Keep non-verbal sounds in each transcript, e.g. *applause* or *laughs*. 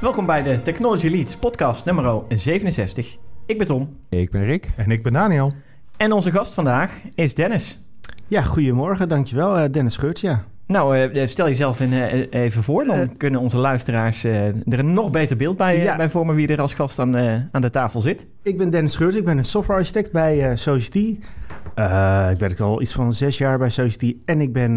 Welkom bij de Technology Leads podcast nummer 67. Ik ben Tom. Ik ben Rick. En ik ben Daniel. En onze gast vandaag is Dennis. Ja, goedemorgen. Dankjewel, uh, Dennis Geurts. Ja. Nou, uh, stel jezelf in, uh, even voor. Dan kunnen onze luisteraars er een nog beter beeld bij, ja. bij vormen wie er als gast aan, aan de tafel zit. Ik ben Dennis Geurts. Ik ben een software architect bij Society. ik werk al iets van zes jaar bij Society. En ik ben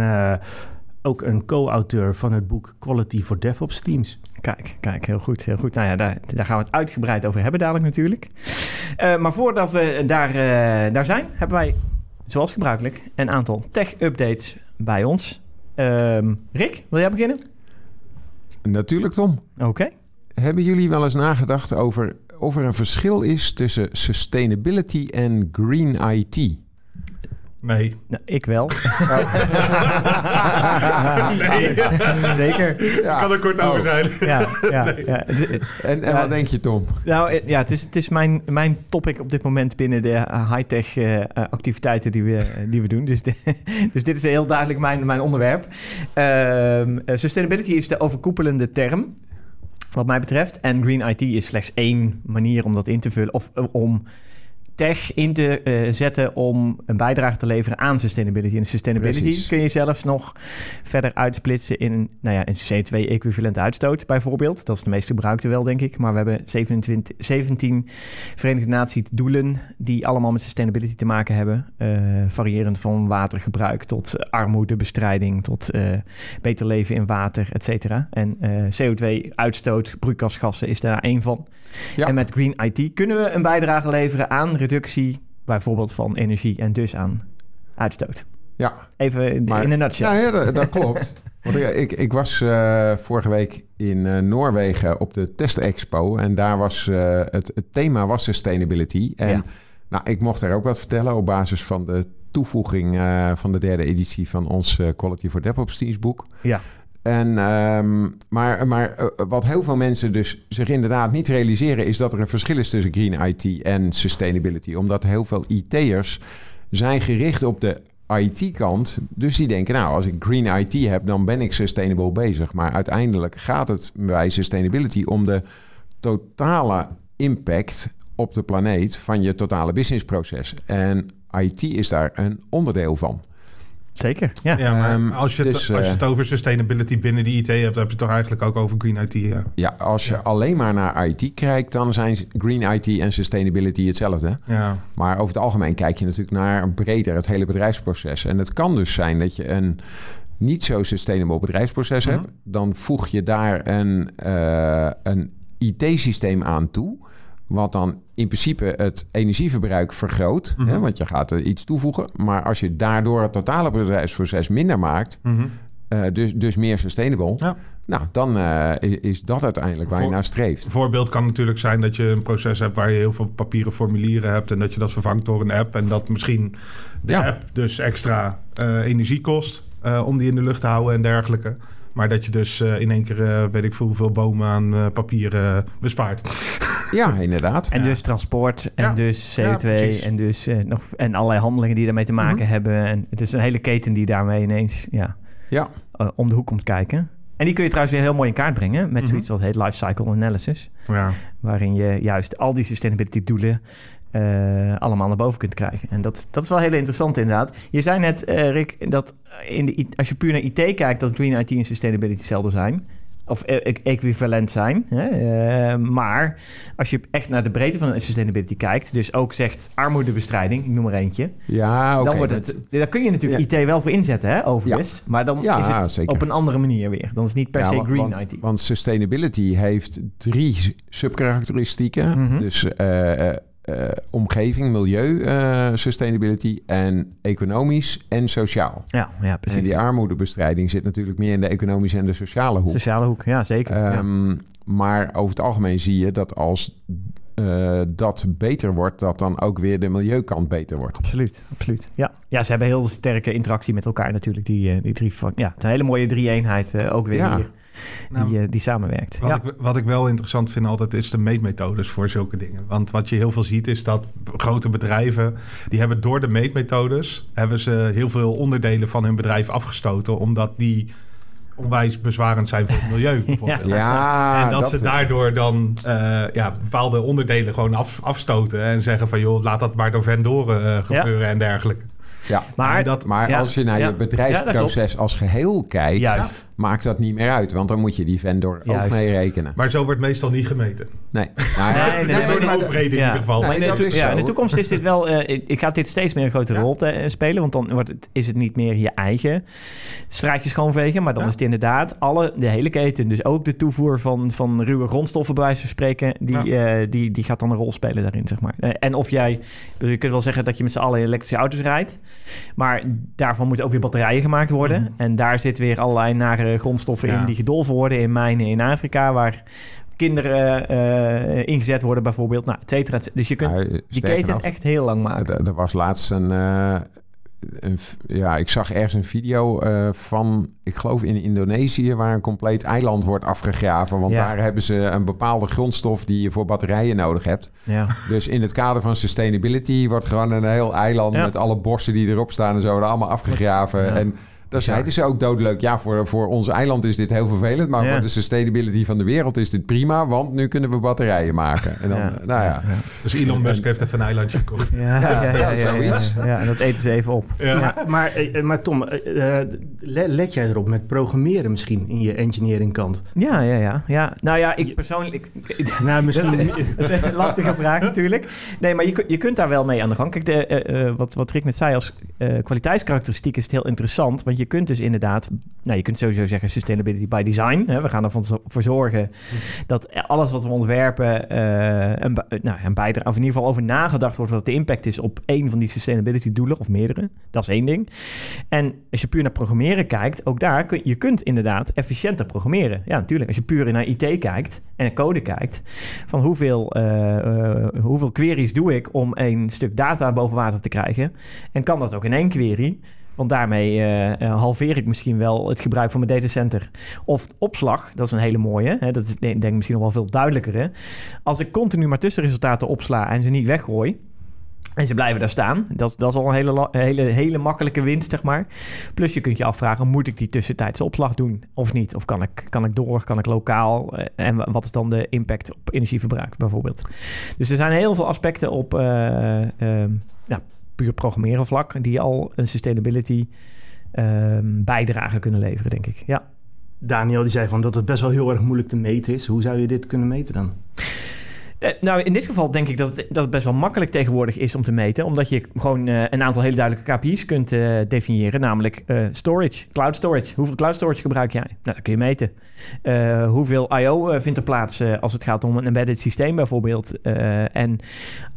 ook een co-auteur van het boek Quality for DevOps Teams. Kijk, kijk, heel goed, heel goed. Nou ja, daar, daar gaan we het uitgebreid over hebben dadelijk natuurlijk. Uh, maar voordat we daar, uh, daar zijn, hebben wij, zoals gebruikelijk, een aantal tech-updates bij ons. Uh, Rick, wil jij beginnen? Natuurlijk, Tom. Oké. Hebben jullie wel eens nagedacht over of er een verschil is tussen sustainability en green IT? Nee. Nou, ik wel. *laughs* nee. Zeker. Ja. Kan er kort over oh. zijn. ja, ja, ja. En, en wat denk je, Tom? Nou ja, het is, het is mijn, mijn topic op dit moment binnen de high-tech uh, activiteiten die we, die we doen. Dus, de, *laughs* dus dit is heel duidelijk mijn, mijn onderwerp. Uh, sustainability is de overkoepelende term. Wat mij betreft. En Green IT is slechts één manier om dat in te vullen. Of om tech in te uh, zetten om een bijdrage te leveren aan sustainability. En sustainability Precies. kun je zelfs nog verder uitsplitsen in, nou ja, een CO2-equivalent uitstoot bijvoorbeeld. Dat is de meest gebruikte wel, denk ik. Maar we hebben 27, 17 Verenigde Naties doelen die allemaal met sustainability te maken hebben. Uh, variërend van watergebruik tot armoedebestrijding, tot uh, beter leven in water, et cetera. En CO2-uitstoot, broeikasgassen is daar één van. Ja. En met Green IT kunnen we een bijdrage leveren aan reductie bijvoorbeeld van energie en dus aan uitstoot. Ja. Even in, maar, in een nutshell. Ja, dat, dat klopt. *laughs* Want ik, ik, was uh, vorige week in uh, Noorwegen op de Test Expo en daar was uh, het, het, thema was sustainability. En ja. nou, ik mocht daar ook wat vertellen op basis van de toevoeging van de derde editie van ons Quality for DevOps Teams boek. Ja. En, um, maar maar uh, wat heel veel mensen dus zich inderdaad niet realiseren... is dat er een verschil is tussen green IT en sustainability. Omdat heel veel IT'ers zijn gericht op de IT-kant. Dus die denken, nou, als ik green IT heb, dan ben ik sustainable bezig. Maar uiteindelijk gaat het bij sustainability om de totale impact op de planeet van je totale businessproces. En IT is daar een onderdeel van. Zeker, ja. ja maar um, als, je het, dus, als je het eh, over sustainability binnen de IT hebt... dan heb je het toch eigenlijk ook over green IT, ja. Ja, als je ja. alleen maar naar IT kijkt... dan zijn green IT en sustainability hetzelfde. Ja. Maar over het algemeen kijk je natuurlijk naar breder... het hele bedrijfsproces. En het kan dus zijn dat je een niet zo sustainable bedrijfsproces -hmm. hebt... dan voeg je daar een, uh, een IT-systeem aan toe wat dan in principe het energieverbruik vergroot. Mm -hmm. hè, want je gaat er iets toevoegen. Maar als je daardoor het totale bedrijfsproces minder maakt... Mm -hmm. uh, dus, dus meer sustainable... Ja. Nou, dan uh, is dat uiteindelijk waar Voor, je naar streeft. Een voorbeeld kan natuurlijk zijn dat je een proces hebt... waar je heel veel papieren formulieren hebt... en dat je dat vervangt door een app... en dat misschien de ja. app dus extra uh, energie kost... om die in de lucht te houden en dergelijke... Maar dat je dus uh, in één keer, uh, weet ik veel hoeveel bomen aan uh, papier bespaart. *laughs* Ja, inderdaad. En ja. dus transport en ja. dus CO2 ja, en dus nog en allerlei handelingen die daarmee te maken mm -hmm. hebben. En het is een hele keten die daarmee ineens ja, ja. om de hoek komt kijken. En die kun je trouwens weer heel mooi in kaart brengen met mm -hmm. zoiets wat heet life cycle analysis. Ja. Waarin je juist al die sustainability doelen uh, allemaal naar boven kunt krijgen. En dat, dat is wel heel interessant inderdaad. Je zei net, uh, Rick, dat in de, als je puur naar IT kijkt... dat Green IT en Sustainability hetzelfde zijn. Of e equivalent zijn. Hè? Uh, maar als je echt naar de breedte van sustainability kijkt... dus ook zegt armoedebestrijding, ik noem er eentje... Ja, okay, dan wordt het, daar kun je natuurlijk ja. IT wel voor inzetten, hè, overigens. Ja. Maar dan ja, is het zeker. op een andere manier weer. Dan is het niet per se green want, IT. Want sustainability heeft drie subkarakteristieken. Mm -hmm. Dus... Uh, omgeving, milieu, uh, sustainability en economisch en sociaal. Ja, ja, precies. En die armoedebestrijding zit natuurlijk meer in de economische en de sociale hoek. Sociale hoek, ja, zeker. Um, ja. Maar over het algemeen zie je dat als uh, dat beter wordt, dat dan ook weer de milieukant beter wordt. Absoluut, absoluut. Ja, ja ze hebben heel sterke interactie met elkaar natuurlijk, die, die drie. Ja, het is een hele mooie drie-eenheid ook weer ja. hier nou, die samenwerkt. Wat, ja. ik, wat ik wel interessant vind altijd is de meetmethodes voor zulke dingen. Want wat je heel veel ziet is dat grote bedrijven... die hebben door de meetmethodes... hebben ze heel veel onderdelen van hun bedrijf afgestoten... omdat die onwijs bezwarend zijn voor het milieu *laughs* bijvoorbeeld. Ja, en dat, ze daardoor dan uh, ja, bepaalde onderdelen gewoon af, afstoten en zeggen van joh, laat dat maar door vendoren uh, gebeuren en dergelijke. Ja, maar, dat, maar als je naar je bedrijfsproces als geheel kijkt, maakt dat niet meer uit. Want dan moet je die vendor ook mee rekenen. Maar zo wordt meestal niet gemeten. Nee. *laughs* Nou, nee, nee, nee, door de overheden in ieder geval. Nee, dat is ja, in de toekomst is dit wel... Uh, ik ga dit steeds meer een grote rol te, uh, spelen. Want dan wordt het, is het niet meer je eigen straatjes schoonvegen. Maar dan is het inderdaad alle, de hele keten. Dus ook de toevoer van, van ruwe grondstoffen, bij wijze van spreken... Die, uh, die, die gaat dan een rol spelen daarin, zeg maar. en of jij... Dus je kunt wel zeggen dat je met z'n allen elektrische auto's rijdt. Maar daarvan moeten ook weer batterijen gemaakt worden. Mm. En daar zit weer allerlei nare grondstoffen in... die gedolven worden in mijnen in Afrika... waar kinderen uh, ingezet worden bijvoorbeeld. Nou, et cetera. Dus je kunt die keten echt heel lang maken. Er was laatst een... Uh, een ja, ik zag ergens een video uh, van, ik geloof in Indonesië, waar een compleet eiland wordt afgegraven. Want ja. daar hebben ze een bepaalde grondstof die je voor batterijen nodig hebt. Ja. Dus in het kader van sustainability wordt gewoon een heel eiland met alle bossen die erop staan en zo, allemaal afgegraven. En daar zeiden ze ook doodleuk. Ja, voor, voor ons eiland is dit heel vervelend. Maar voor de sustainability van de wereld is dit prima. Want nu kunnen we batterijen maken. En dan, ja. nou ja. Dus Elon Musk heeft even een eilandje gekocht. Ja, ja, ja, zoiets. Ja, en dat eten ze even op. Ja. Maar, eh, maar Tom, uh, let jij erop met programmeren misschien in je engineering kant? Ja, ja, ja. ja. Nou ja, ik persoonlijk... Ik, *laughs* nou, misschien... dat is een lastige vraag natuurlijk. Nee, maar je, je kunt daar wel mee aan de gang. Kijk, de, uh, wat, wat Rick net zei als kwaliteitskarakteristiek is het heel interessant. Want je je kunt dus inderdaad, nou, je kunt sowieso zeggen sustainability by design. Hè? We gaan ervoor voor zorgen dat alles wat we ontwerpen uh, een, nou, een bijdrage, of in ieder geval over nagedacht wordt wat de impact is op één van die sustainability doelen of meerdere. Dat is één ding. En als je puur naar programmeren kijkt, ook daar kun je kunt inderdaad efficiënter programmeren. Ja, natuurlijk. Als je puur naar IT kijkt en code kijkt, van hoeveel, uh, uh, hoeveel queries doe ik om een stuk data boven water te krijgen? En kan dat ook in één query? Want daarmee uh, halveer ik misschien wel het gebruik van mijn datacenter. Of opslag, dat is een hele mooie. Hè? Dat is denk ik misschien nog wel veel duidelijker. Hè? Als ik continu maar tussenresultaten opsla en ze niet weggooi... En ze blijven daar staan. Dat, dat is al een hele, hele, hele makkelijke winst, zeg maar. Plus je kunt je afvragen, moet ik die tussentijdse opslag doen of niet? Of kan ik, kan ik door, kan ik lokaal? Eh, en wat is dan de impact op energieverbruik bijvoorbeeld? Dus er zijn heel veel aspecten op ja, puur programmeren vlak, die al een sustainability um, bijdrage kunnen leveren, denk ik. Ja. Daniel die zei van dat het best wel heel erg moeilijk te meten is. Hoe zou je dit kunnen meten dan? Uh, nou, in dit geval denk ik dat het, dat best wel makkelijk tegenwoordig is om te meten. Omdat je gewoon uh, een aantal hele duidelijke KPI's kunt uh, definiëren. Namelijk storage, cloud storage. Hoeveel cloud storage gebruik jij? Nou, dat kun je meten. hoeveel I.O. vindt er plaats als het gaat om een embedded systeem bijvoorbeeld. en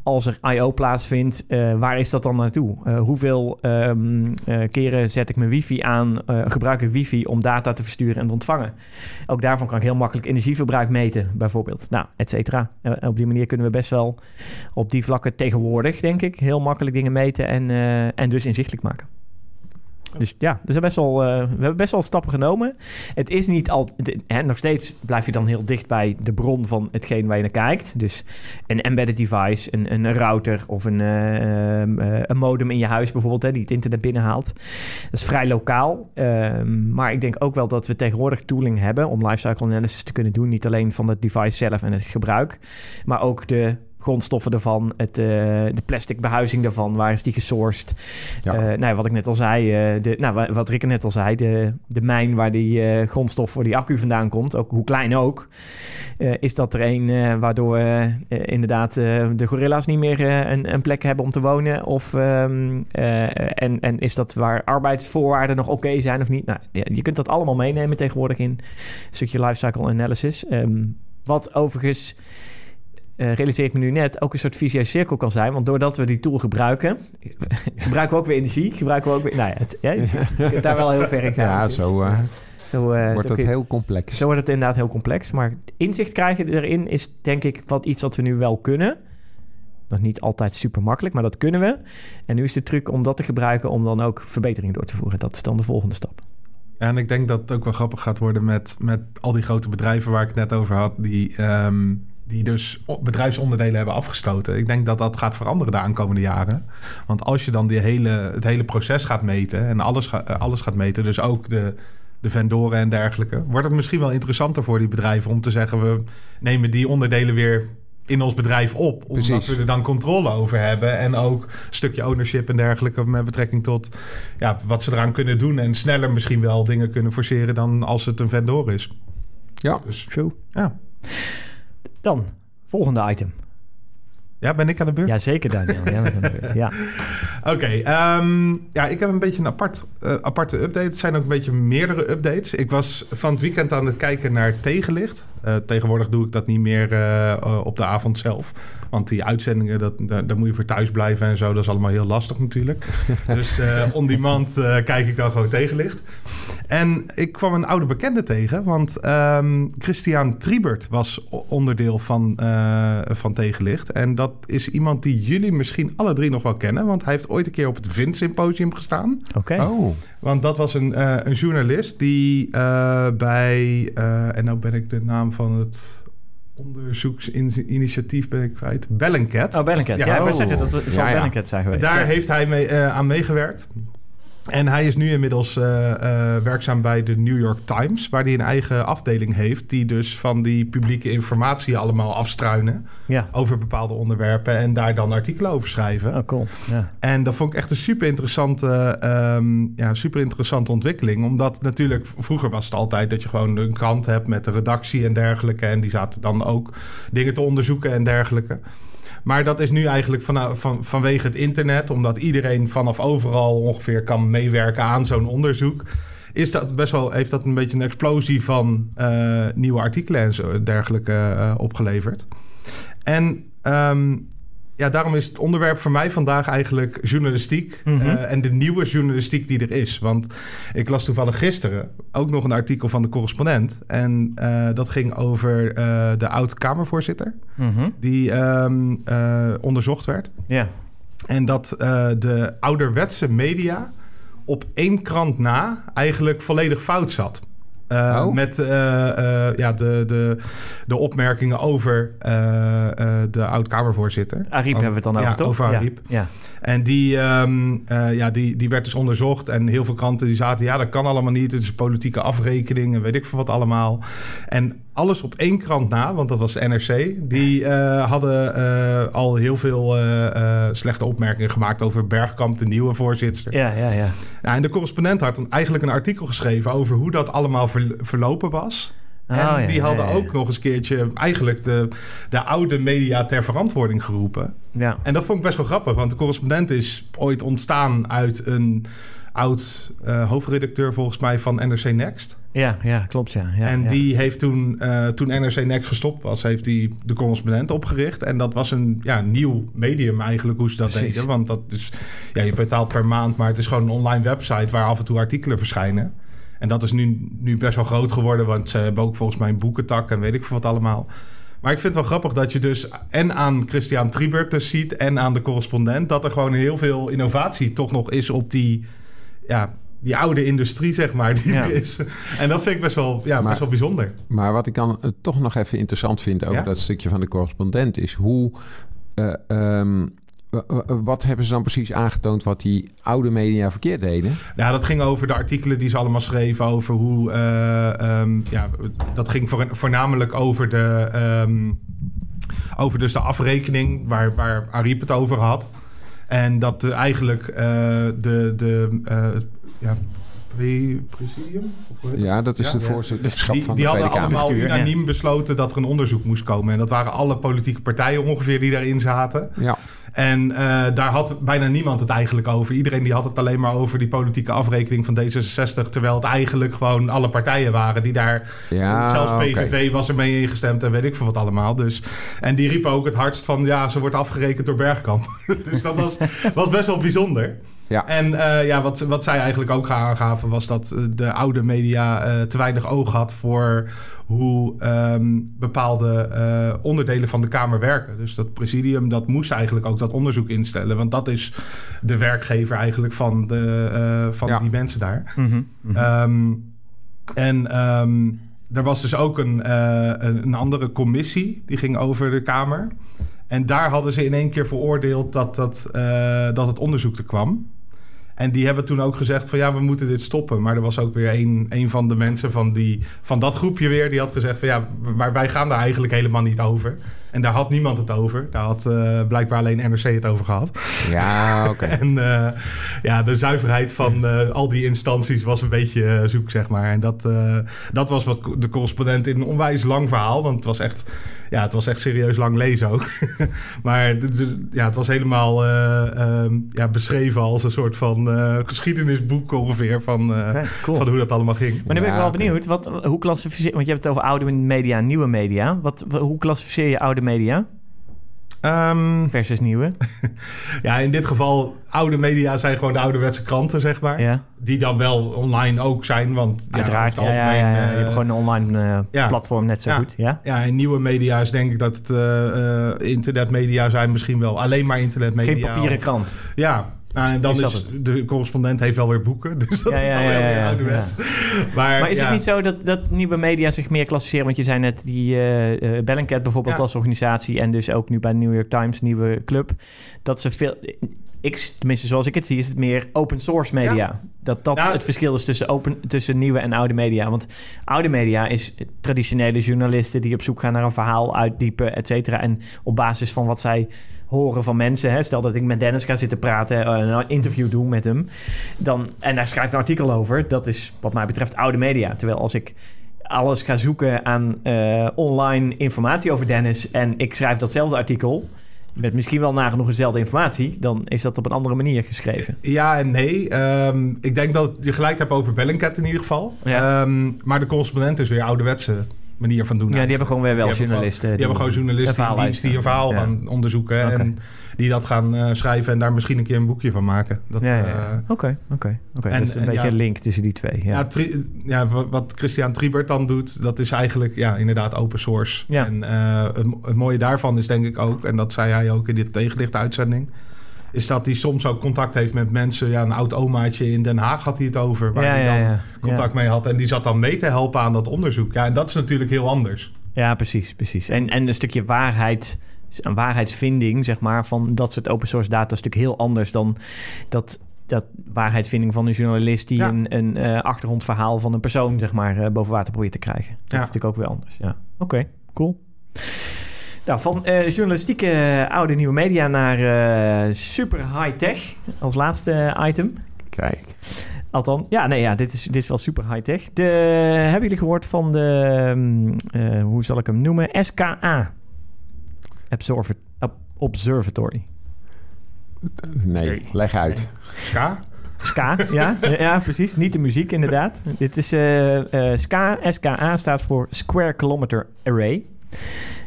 als er I.O. plaatsvindt, waar is dat dan naartoe? hoeveel um, keren zet ik mijn wifi aan, gebruik ik wifi om data te versturen en te ontvangen? Ook daarvan kan ik heel makkelijk energieverbruik meten bijvoorbeeld. Nou, et cetera op die manier kunnen we best wel op die vlakken tegenwoordig, denk ik, heel makkelijk dingen meten en, uh, en dus inzichtelijk maken. Dus ja, dus best wel, uh, we hebben best wel stappen genomen. Het is niet al. Hè, nog steeds blijf je dan heel dicht bij de bron van hetgeen waar je naar kijkt. Dus een embedded device, een, een router of een, uh, een modem in je huis bijvoorbeeld, hè, die het internet binnenhaalt. Dat is vrij lokaal. Ehm, maar ik denk ook wel dat we tegenwoordig tooling hebben om lifecycle analysis te kunnen doen. Niet alleen van het device zelf en het gebruik, maar ook de grondstoffen ervan, het, uh, de plastic behuizing daarvan, waar is die gesourced? Ja. Uh, nou, wat ik net al zei, uh, de, nou, wat Rick net al zei, de, de mijn waar die grondstof voor die accu vandaan komt, ook hoe klein ook, is dat er een waardoor inderdaad de gorilla's niet meer een, een, plek hebben om te wonen? Of, um, en, en is dat waar arbeidsvoorwaarden nog oké zijn of niet? Nou, je kunt dat allemaal meenemen tegenwoordig in een stukje lifecycle analysis. Um, wat overigens uh, realiseer ik me nu net, ook een soort vicieuze cirkel kan zijn. Want doordat we die tool gebruiken, *laughs* gebruiken we ook weer energie. Gebruiken we ook weer... Nou ja, het, ja je kunt daar wel heel ver in gaan. Ja, zo, uh, zo uh, wordt het heel complex. Zo wordt het inderdaad heel complex. Maar inzicht krijgen erin is denk ik wat iets wat we nu wel kunnen. Nog niet altijd super makkelijk, maar dat kunnen we. En nu is de truc om dat te gebruiken om dan ook verbeteringen door te voeren. Dat is dan de volgende stap. Ja, en ik denk dat het ook wel grappig gaat worden met, met al die grote bedrijven waar ik het net over had, die um, die dus bedrijfsonderdelen hebben afgestoten. Ik denk dat dat gaat veranderen de aankomende jaren. Want als je dan die hele, het hele proces gaat meten en alles, ga, eh, alles gaat meten, dus ook de, de vendoren en dergelijke. Wordt het misschien wel interessanter voor die bedrijven om te zeggen: we nemen die onderdelen weer in ons bedrijf op. Omdat Precies. we er dan controle over hebben. En ook een stukje ownership en dergelijke met betrekking tot ja, wat ze eraan kunnen doen. En sneller misschien wel dingen kunnen forceren dan als het een vendor is. Ja. Dus True. ja. Dan, volgende item. Ja, ben ik aan de beurt? Ja, zeker Daniel. Jij bent aan de beurt. Ja. *laughs* Oké, ehm, ja, ik heb een beetje een apart, eh, aparte update. Het zijn ook een beetje meerdere updates. Ik was van het weekend aan het kijken naar tegenlicht. Eh, tegenwoordig doe ik dat niet meer eh, eh, op de avond zelf. Want die uitzendingen, dat, daar, daar moet je voor thuis blijven en zo. Dat is allemaal heel lastig natuurlijk. *laughs* dus eh, on demand eh, kijk ik dan gewoon tegenlicht. En ik kwam een oude bekende tegen. Want ehm, Christian Triebert was onderdeel van, eh, van Tegenlicht. En dat is iemand die jullie misschien alle drie nog wel kennen. Want hij heeft ooit een keer op het Vind Symposium gestaan. Oké. Oh, Want dat was een, eh, een journalist die eh, bij... eh, en nou ben ik de naam van het onderzoeksinitiatief ben ik kwijt. Bellingcat. Oh, Bellingcat. Ja, Ja, oh. zeggen, dat het zal Ja. Bellingcat zijn geweest. Daar Ja. heeft hij mee, eh, aan meegewerkt. En hij is nu inmiddels eh, eh, werkzaam bij de New York Times, waar hij een eigen afdeling heeft, die dus van die publieke informatie allemaal afstruinen Ja. over bepaalde onderwerpen en daar dan artikelen over schrijven. Oh, cool. Ja. En dat vond ik echt een super interessante, ehm, ja, super interessante ontwikkeling. Omdat natuurlijk, vroeger was het altijd dat je gewoon een krant hebt met de redactie en dergelijke. En die zaten dan ook dingen te onderzoeken en dergelijke. Maar dat is nu eigenlijk van, van, vanwege het internet, omdat iedereen vanaf overal ongeveer kan meewerken aan zo'n onderzoek. Is dat best wel, heeft dat een beetje een explosie van eh, nieuwe artikelen en zo, dergelijke eh, opgeleverd. En ehm, ja, daarom is het onderwerp voor mij vandaag eigenlijk journalistiek. Mhm. eh, en de nieuwe journalistiek die er is. Want ik las toevallig gisteren ook nog een artikel van de correspondent. En eh, dat ging over eh, de oud-Kamervoorzitter. Mhm. Die ehm, eh, onderzocht werd. Ja. En dat de ouderwetse media op één krant na eigenlijk volledig fout zat. Uh, Oh. Met uh, uh, ja, de, de, de opmerkingen over de oud-Kamervoorzitter. Ariep hebben we het dan over, ja, toch? over Ariep. Ja. ja. En die, um, ja, die, die werd dus onderzocht. En heel veel kranten die zaten... ja, dat kan allemaal niet. Het is politieke afrekening en weet ik veel wat allemaal. En alles op één krant na, want dat was de NRC... die uh, hadden uh, al heel veel uh, slechte opmerkingen gemaakt... over Bergkamp, de nieuwe voorzitter. Ja, ja, ja. en de correspondent had dan eigenlijk een artikel geschreven... over hoe dat allemaal ver, verlopen was... Oh, en ja, die hadden ja, ja. ook nog eens een keertje eigenlijk de, de oude media ter verantwoording geroepen. Ja. En dat vond ik best wel grappig, want de correspondent is ooit ontstaan uit een oud hoofdredacteur volgens mij van NRC Next. Ja, ja klopt ja. ja en ja. die heeft toen, uh, toen NRC Next gestopt was, heeft hij de correspondent opgericht. En dat was een ja, nieuw medium eigenlijk hoe ze dat Precies. deden. Want dat is, ja, je betaalt per maand, maar het is gewoon een online website waar af en toe artikelen verschijnen. En dat is nu, nu best wel groot geworden, want ze hebben ook volgens mij een boekentak en weet ik veel wat allemaal. Maar ik vind het wel grappig dat je dus en aan Christian Triebert dus ziet en aan de correspondent... dat er gewoon heel veel innovatie toch nog is op die, ja, die oude industrie, zeg maar, die Ja. er is. En dat vind ik best wel, ja, Maar- best wel bijzonder. Maar wat ik dan eh, toch nog even interessant vind over Ja? dat stukje van de correspondent is hoe. eh, ehm, wat hebben ze dan precies aangetoond wat die oude media verkeerd deden? Ja, dat ging over de artikelen die ze allemaal schreven over hoe... eh, ehm, ja, dat ging voor, voornamelijk over de... ehm, over dus de afrekening waar, waar Ariep het over had. En dat eigenlijk eh, de... de eh, ja, pre- presidium? Ja, dat is Ja, de ja. voorzitterschap die, van die de hadden Tweede Kamer. allemaal unaniem besloten dat er een onderzoek moest komen. En dat waren alle politieke partijen ongeveer die daarin zaten. Ja, En eh, daar had bijna niemand het eigenlijk over. Iedereen die had het alleen maar over die politieke afrekening van D66. Terwijl het eigenlijk gewoon alle partijen waren die daar... ja zelfs oké. PVV was er mee ingestemd en weet ik veel wat allemaal. Dus, en die riepen ook het hardst van... ja, ze wordt afgerekend door Bergkamp. *laughs* dus dat was, was best wel bijzonder. Ja. En eh, ja, wat, wat zij eigenlijk ook aangaven... was dat eh, de oude media eh, te weinig oog had voor... hoe ehm, bepaalde onderdelen van de Kamer werken. Dus dat presidium, dat moest eigenlijk ook dat onderzoek instellen. Want dat is de werkgever eigenlijk van, de, van Ja. die mensen daar. Mhm, mhm. Ehm, en ehm, er was dus ook een, een, een andere commissie die ging over de Kamer. En daar hadden ze in één keer veroordeeld dat, dat, dat het onderzoek er kwam. En die hebben toen ook gezegd van ja, we moeten dit stoppen. Maar er was ook weer een, een van de mensen van, die, van dat groepje weer... die had gezegd van ja, maar wij gaan daar eigenlijk helemaal niet over. En daar had niemand het over. Daar had uh, blijkbaar alleen NRC het over gehad. Ja, *laughs* oké. en uh, ja, de zuiverheid van uh, al die instanties was een beetje zoek, zeg maar. En dat, dat was wat de correspondent in een onwijs lang verhaal. Want het was echt ja, het was echt serieus lang lezen ook. *laughs* maar ja, het was helemaal uh, ja, beschreven als een soort van uh, geschiedenisboek ongeveer van, okay, cool. van hoe dat allemaal ging. Maar nu ben ik wel benieuwd, wat, hoe klassificeer want je hebt het over oude media en nieuwe media. Wat, hoe klassificeer je oude media? Um, versus nieuwe? *laughs* ja, in dit geval, oude media zijn gewoon de ouderwetse kranten, zeg maar. Ja. Die dan wel online ook zijn, want... Uiteraard, ja, ja, ja, ja, je hebt gewoon een online uh, platform net zo goed, ja? Ja, en nieuwe media is denk ik dat het uh, internetmedia zijn misschien wel. Alleen maar internetmedia. Geen papieren krant. Ja, nou, en dan is, is de correspondent heeft wel weer boeken, *laughs* dus dat ja, is alweer ja, ja, ouderwets. Maar, maar, is het niet zo dat, dat nieuwe media zich meer klassificeren? Want je zei net die uh, Bellingcat bijvoorbeeld als organisatie... en dus ook nu bij de New York Times, nieuwe club... dat ze veel... Ik, tenminste, zoals ik het zie, is het meer open source media. Dat dat het verschil is tussen, open, tussen nieuwe en oude media. Want oude media is traditionele journalisten... die op zoek gaan naar een verhaal, uitdiepen, et cetera. En op basis van wat zij horen van mensen. Hè? Stel dat ik met Dennis ga zitten praten, uh, een interview doen met hem. Dan, en daar schrijft een artikel over. Dat is wat mij betreft oude media. Terwijl als ik alles ga zoeken aan uh, online informatie over Dennis... en ik schrijf datzelfde artikel met misschien wel nagenoeg dezelfde informatie, dan is dat op een andere manier geschreven. Ja en nee. Um, ik denk dat je gelijk hebt over Bellingcat in ieder geval. Ja. Um, maar de correspondent is weer ouderwetse manier van doen. Ja, die hebben gewoon weer wel journalisten. die, hebben gewoon journalisten die, een verhaal gaan onderzoeken. En die dat gaan uh, schrijven en daar misschien een keer een boekje van maken. Oké, oké, oké. Dat is een beetje een link tussen die twee. Ja, ja, tri, ja wat Christian Triebert dan doet, dat is eigenlijk ja, inderdaad open source. En uh, het, het mooie daarvan is denk ik ook, en dat zei hij ook in dit tegenlicht uitzending is dat hij soms ook contact heeft met mensen. Ja, een oud omaatje in Den Haag had hij het over, waar hij dan contact mee had. En die zat dan mee te helpen aan dat onderzoek. Ja, en dat is natuurlijk heel anders. Ja, precies, precies. En, en een stukje waarheid, een waarheidsvinding, zeg maar, van dat soort open source data is natuurlijk heel anders dan dat dat waarheidsvinding van een journalist die een, een uh, achtergrondverhaal van een persoon, zeg maar, uh, boven water probeert te krijgen. Dat is natuurlijk ook weer anders. Ja, oké, cool. Nou, van uh, journalistieke uh, oude nieuwe media naar uh, super high-tech als laatste item. Kijk. Althans, ja, nee, ja, dit is, dit is wel super high-tech. De, hebben jullie gehoord van de, um, hoe zal ik hem noemen? SKA. Observatory. Observatory. Nee, leg uit. Ska? Ska, ja, ja, precies. Niet de muziek, inderdaad. Dit is SKA. SKA staat voor Square Kilometer Array.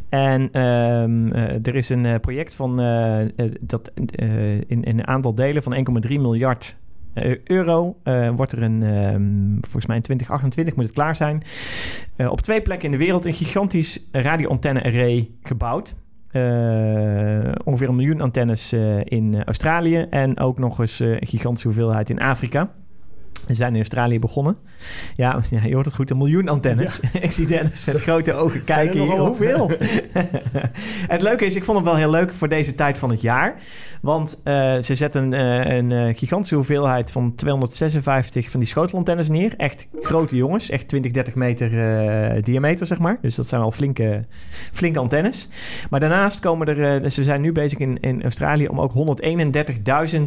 En um, uh, er is een uh, project van uh, dat in, in, een aantal delen van 1,3 miljard euro wordt er een, um, volgens mij in 2028 moet het klaar zijn, op twee plekken in de wereld een gigantisch radio-antenne-array gebouwd. ongeveer een miljoen antennes in Australië en ook nog eens een gigantische hoeveelheid in Afrika. We zijn in Australië begonnen. Ja, *laughs* ja, je hoort het goed, een miljoen antennes. ik zie Dennis met grote ogen *laughs* kijken hier. Hoeveel? *laughs* het leuke is, ik vond het wel heel leuk voor deze tijd van het jaar. Want uh, ze zetten uh, een uh, gigantische hoeveelheid van 256 van die schotelantennes neer. Echt grote jongens, echt 20, 30 meter diameter, zeg maar. Dus dat zijn wel flinke, flinke antennes. Maar daarnaast komen er, ze zijn nu bezig in, in Australië om ook 131.000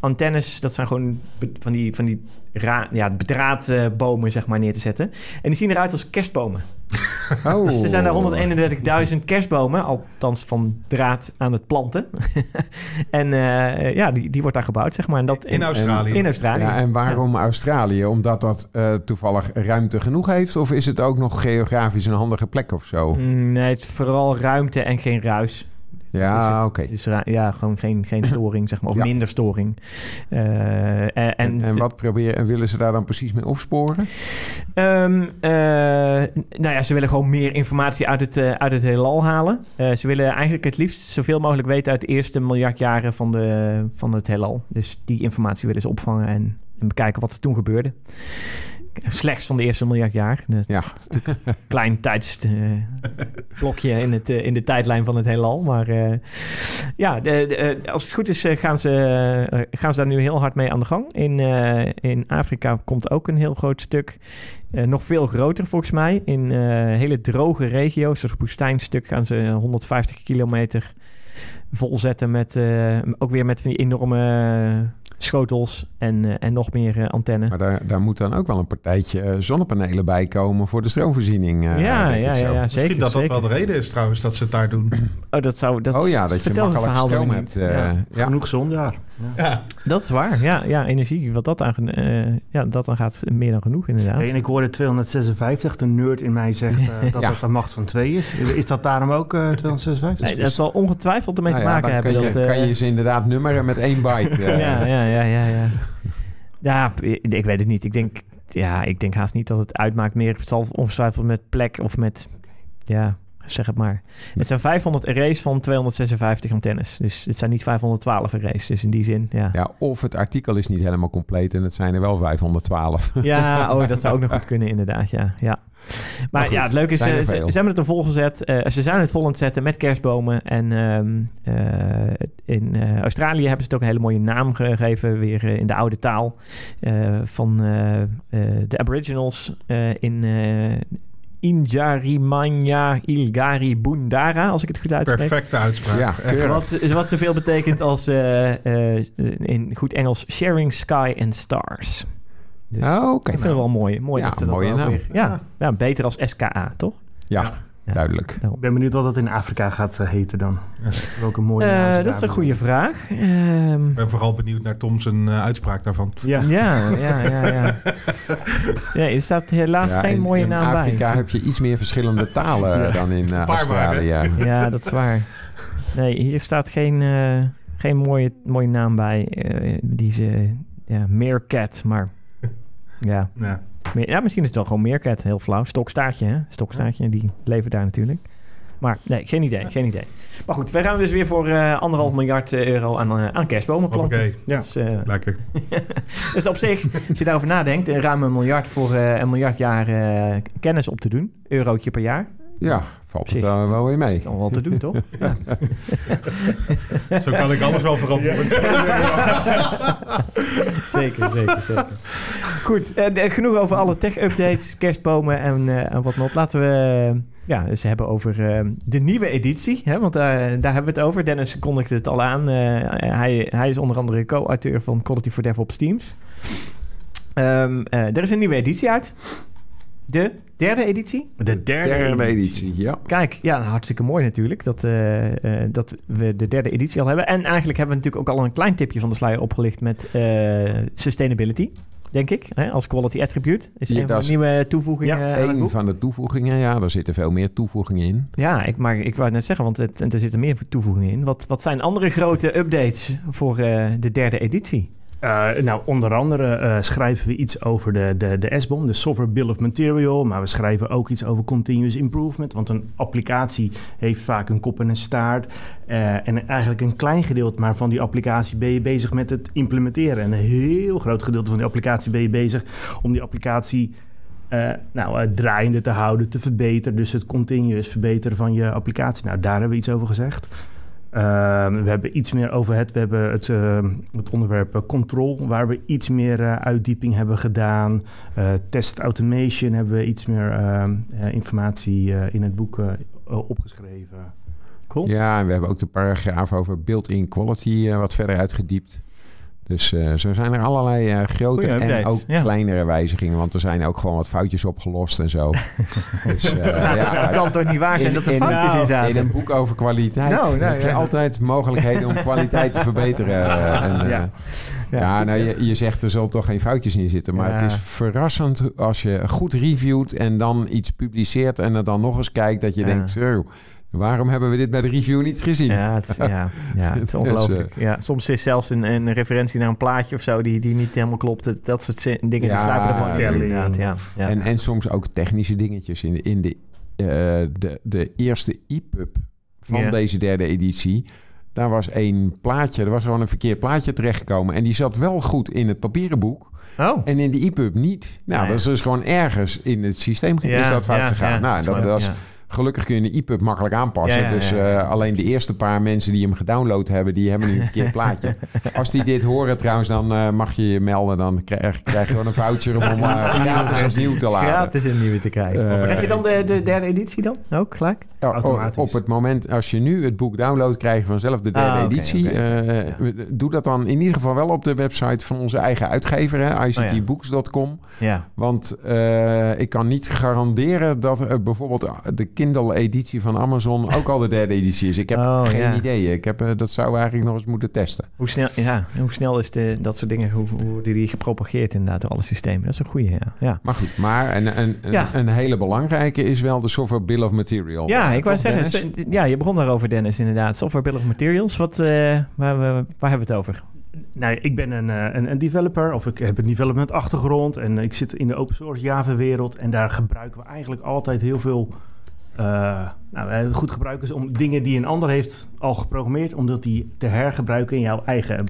antennes, dat zijn gewoon van die, van die ra ja, bedraadbomen zeg maar, neer te zetten. En die zien eruit als kerstbomen. *laughs* Oh. Dus er zijn daar 131.000 kerstbomen, althans van draad aan het planten. *laughs* en uh, ja, die, die wordt daar gebouwd, zeg maar. En dat in, Australië. In Australië. Ja, en waarom Australië? Omdat dat uh, toevallig ruimte genoeg heeft? Of is het ook nog geografisch een handige plek of zo? Mm, nee, het is vooral ruimte en geen ruis. Ja, oké. Dus ja, gewoon geen, geen *laughs* storing, zeg maar, of minder storing. Uh, en, en, en, wat proberen, willen ze daar dan precies mee opsporen? Um, uh, nou ja, ze willen gewoon meer informatie uit het, uh, uit het heelal halen. ze willen eigenlijk het liefst zoveel mogelijk weten uit de eerste miljard jaren van, de, van het heelal. Dus die informatie willen ze opvangen en, en bekijken wat er toen gebeurde. Slechts van de eerste miljard jaar. Dat Ja. *laughs* klein tijdsblokje in, het, eh, in de tijdlijn van het heelal. Maar eh, ja, de, de, eh, als het goed is eh, gaan, ze, eh, gaan ze daar nu heel hard mee aan de gang. In, eh, in Afrika komt ook een heel groot stuk. Eh, nog veel groter volgens mij. In eh, hele droge regio's, zoals woestijnstuk, gaan ze 150 kilometer volzetten met eh, ook weer met van die enorme schotels en, eh, en nog meer eh, antennes. Maar daar, daar moet dan ook wel een partijtje eh, zonnepanelen bij komen voor de stroomvoorziening. eh, ja, ja, ja, ja, Misschien zeker. dat dat zeker. wel de reden is trouwens dat ze het daar doen. Oh, dat zou. Dat oh ja, dat je makkelijk stroom hebt. niet. eh, Ja. ja. Genoeg zon daar. Ja, Dat is waar. Ja, ja energie. Wat dat aan, eh, ja, dat dan gaat meer dan genoeg, inderdaad. En ik hoorde 256, de nerd in mij zegt eh, dat Ja. dat de macht van 2 is. Is dat daarom ook eh 256? Nee, dat zal ongetwijfeld ermee Nou te ja, maken dan hebben. kan, je, dat, eh, kan je ze inderdaad nummeren met één byte. eh. ja, ja, ja, ja, ja. Ja, ik ik weet het niet. Ik denk, ja, ik denk haast niet dat het uitmaakt meer. Het zal ongetwijfeld met plek of met, ja, zeg het maar. Het zijn 500 arrays van 256 antennes. Dus het zijn niet 512 arrays. Dus in die zin, ja. Ja, of het artikel is niet helemaal compleet en het zijn er wel 512. *laughs* Ja, oh, dat zou ook nog *laughs* goed kunnen, inderdaad. Ja, ja. Maar, Maar goed, ja, het leuke is, eh, ze, hebben het er vol gezet. Eh, ze zijn het vol aan het zetten met kerstbomen. En ehm, eh, in Australië hebben ze het ook een hele mooie naam gegeven, weer in de oude taal van de Aboriginals in Injarimanya Ilgari Bundara, als ik het goed uitspreek. perfecte uitspraak. Ja, Echt. Wat, wat zoveel betekent als eh, eh, in goed Engels sharing sky and stars. Dus Oh, oké. ik vind het wel mooi. mooi Ja, dat ze dat mooie weer- ja, ja, beter als SKA, toch? Ja, Ja. Duidelijk. Ik ben benieuwd wat dat in Afrika gaat eh, heten dan. *laughs* Welke mooie naam Eh, ze dat is een goede vraag. Ehm, Ik ben vooral benieuwd naar Tom zijn eh, uitspraak daarvan. Ja. ja, ja, ja, ja. *laughs* ja. Er staat helaas Ja, geen in, mooie in naam Afrika bij. heb je iets meer verschillende *laughs* talen Ja. dan in Australië. Ja, dat is waar. Nee, hier staat geen, eh, geen mooie, mooie naam bij. eh, die ze, ja, Meerkat, maar ja. Ja. Ja, misschien is het wel gewoon Meerkat, heel flauw. Stokstaartje, hè? Stokstaartje, die leven daar natuurlijk. Maar nee, geen idee, geen idee. Maar goed, wij gaan dus weer voor eh, anderhalf miljard eh, euro aan, eh, aan kerstbomen planten. Oké, Ja. Dat is, lekker. *laughs* dus op zich, als je daarover nadenkt, een ruim een miljard voor een miljard jaar kennis op te doen. Eurotje per jaar. Ja, valt het Precies. dan wel weer mee. Dat is al wel te doen, toch? *laughs* Ja. *laughs* Zo kan ik alles wel verantwoorden. *laughs* zeker, zeker, zeker. Goed, eh, eh, genoeg over alle tech-updates, kerstbomen en, eh en whatnot. Laten we eh, ja, eens hebben over eh, de nieuwe editie. Hè, want daar, daar hebben we het over. Dennis kondigde het al aan. Eh, hij, hij is onder andere co-auteur van Quality for DevOps Teams. Ehm, eh, er is een nieuwe editie uit. De derde editie. De derde, Derde editie, ja. Kijk, ja, nou, hartstikke mooi natuurlijk dat, eh, eh, dat we de derde editie al hebben. En eigenlijk hebben we natuurlijk ook al een klein tipje van de sluier opgelicht met eh, sustainability, denk ik. Hè, als quality attribute. Is Ja, een van dat de nieuwe toevoegingen Ja, aan het Eén boek. van de toevoegingen, ja, daar zitten veel meer toevoegingen in. Ja, ik, maar ik wou het net zeggen, want het, en er zitten meer toevoegingen in. Wat, wat zijn andere grote updates voor eh, de derde editie? Eh, nou, onder andere eh, schrijven we iets over de, de, de SBOM, de Software Bill of Material. Maar we schrijven ook iets over continuous improvement. Want een applicatie heeft vaak een kop en een staart. Eh, en eigenlijk een klein gedeelte maar van die applicatie ben je bezig met het implementeren. En een heel groot gedeelte van die applicatie ben je bezig om die applicatie nou, draaiende te houden, te verbeteren. Dus het continuous verbeteren van je applicatie. Nou, daar hebben we iets over gezegd. Ehm, we hebben iets meer over het. We hebben het, ehm, het onderwerp eh, control, waar we iets meer eh, uitdieping hebben gedaan. Eh, test automation hebben we iets meer ehm, eh, informatie in het boek opgeschreven. Cool. Ja, en we hebben ook de paragraaf over built-in quality wat verder uitgediept. Dus eh, zo zijn er allerlei eh, grote Goeie en ook ja. kleinere wijzigingen. Want er zijn ook gewoon wat foutjes opgelost en zo. *laughs* dus, eh, ja, dat kan toch niet waar zijn in- dat er in- foutjes in in zaten? een boek over kwaliteit Nou, nou, heb je ja. altijd mogelijkheden om kwaliteit te verbeteren. *laughs* en, Ja. ja, nou, je, je zegt er zullen toch geen foutjes in zitten. Maar het is verrassend als je goed reviewt en dan iets publiceert en er dan nog eens kijkt dat je denkt, zo, waarom hebben we dit bij de review niet gezien? Ja, het, ja, ja, het is *laughs* Dus, eh, ongelooflijk. Ja, soms is zelfs een, een referentie naar een plaatje of zo die, die niet helemaal klopt. Dat, soort dingen die Ja, sluipen er gewoon in. telling. inderdaad, Ja, ja. En, en soms ook technische dingetjes. In de, in de, eh, de, de eerste EPUB van deze derde editie... daar was één plaatje, er was gewoon een verkeerd plaatje terechtgekomen... en die zat wel goed in het papieren boek... Oh, en in de EPUB niet. Nou, Nee. dat is dus gewoon ergens in het systeem is dat fout gegaan. nou, dat, was. Gelukkig kun je een EPUB makkelijk aanpassen. Ja, ja, dus eh, alleen de eerste paar mensen die hem gedownload hebben, die hebben nu een verkeerd plaatje. *laughs* Als die dit horen trouwens, dan eh, mag je je melden. Dan krijg, krijg je gewoon een voucher om hem eh, *laughs* gratis opnieuw te laden. gratis een nieuwe te krijgen. Eh, Krijg je dan de, de derde editie dan? Ook gelijk? Ja, Automatisch. Op het moment als je nu het boek downloadt, krijg je vanzelf de derde Ah, editie. Eh, Doe dat dan in ieder geval wel op de website van onze eigen uitgever, hè, Oh, ictbooks.com. Ja. Want eh, ik kan niet garanderen dat eh, bijvoorbeeld de Kindle-editie van Amazon ook al de derde editie is. Ik heb Oh, geen ja. idee. Ik heb, eh, dat zou we eigenlijk nog eens moeten testen. Hoe snel, ja, hoe snel is de, dat soort dingen, hoe, hoe worden die gepropageerd inderdaad door alle systemen? Dat is een goede, ja. Ja, Maar goed, maar een, een, een, Ja. een hele belangrijke is wel de software bill of material. ja Eh, ik wou zeggen, Dennis? ja, je begon daarover Dennis inderdaad. Software Bill of Materials, wat, eh, waar, waar, waar hebben we het over? Nou, ik ben een, eh, een, een developer of ik heb een development achtergrond en ik zit in de open source Java wereld en daar gebruiken we eigenlijk altijd heel veel eh, nou, goed gebruiken is om dingen die een ander heeft al geprogrammeerd, om dat die te hergebruiken in jouw eigen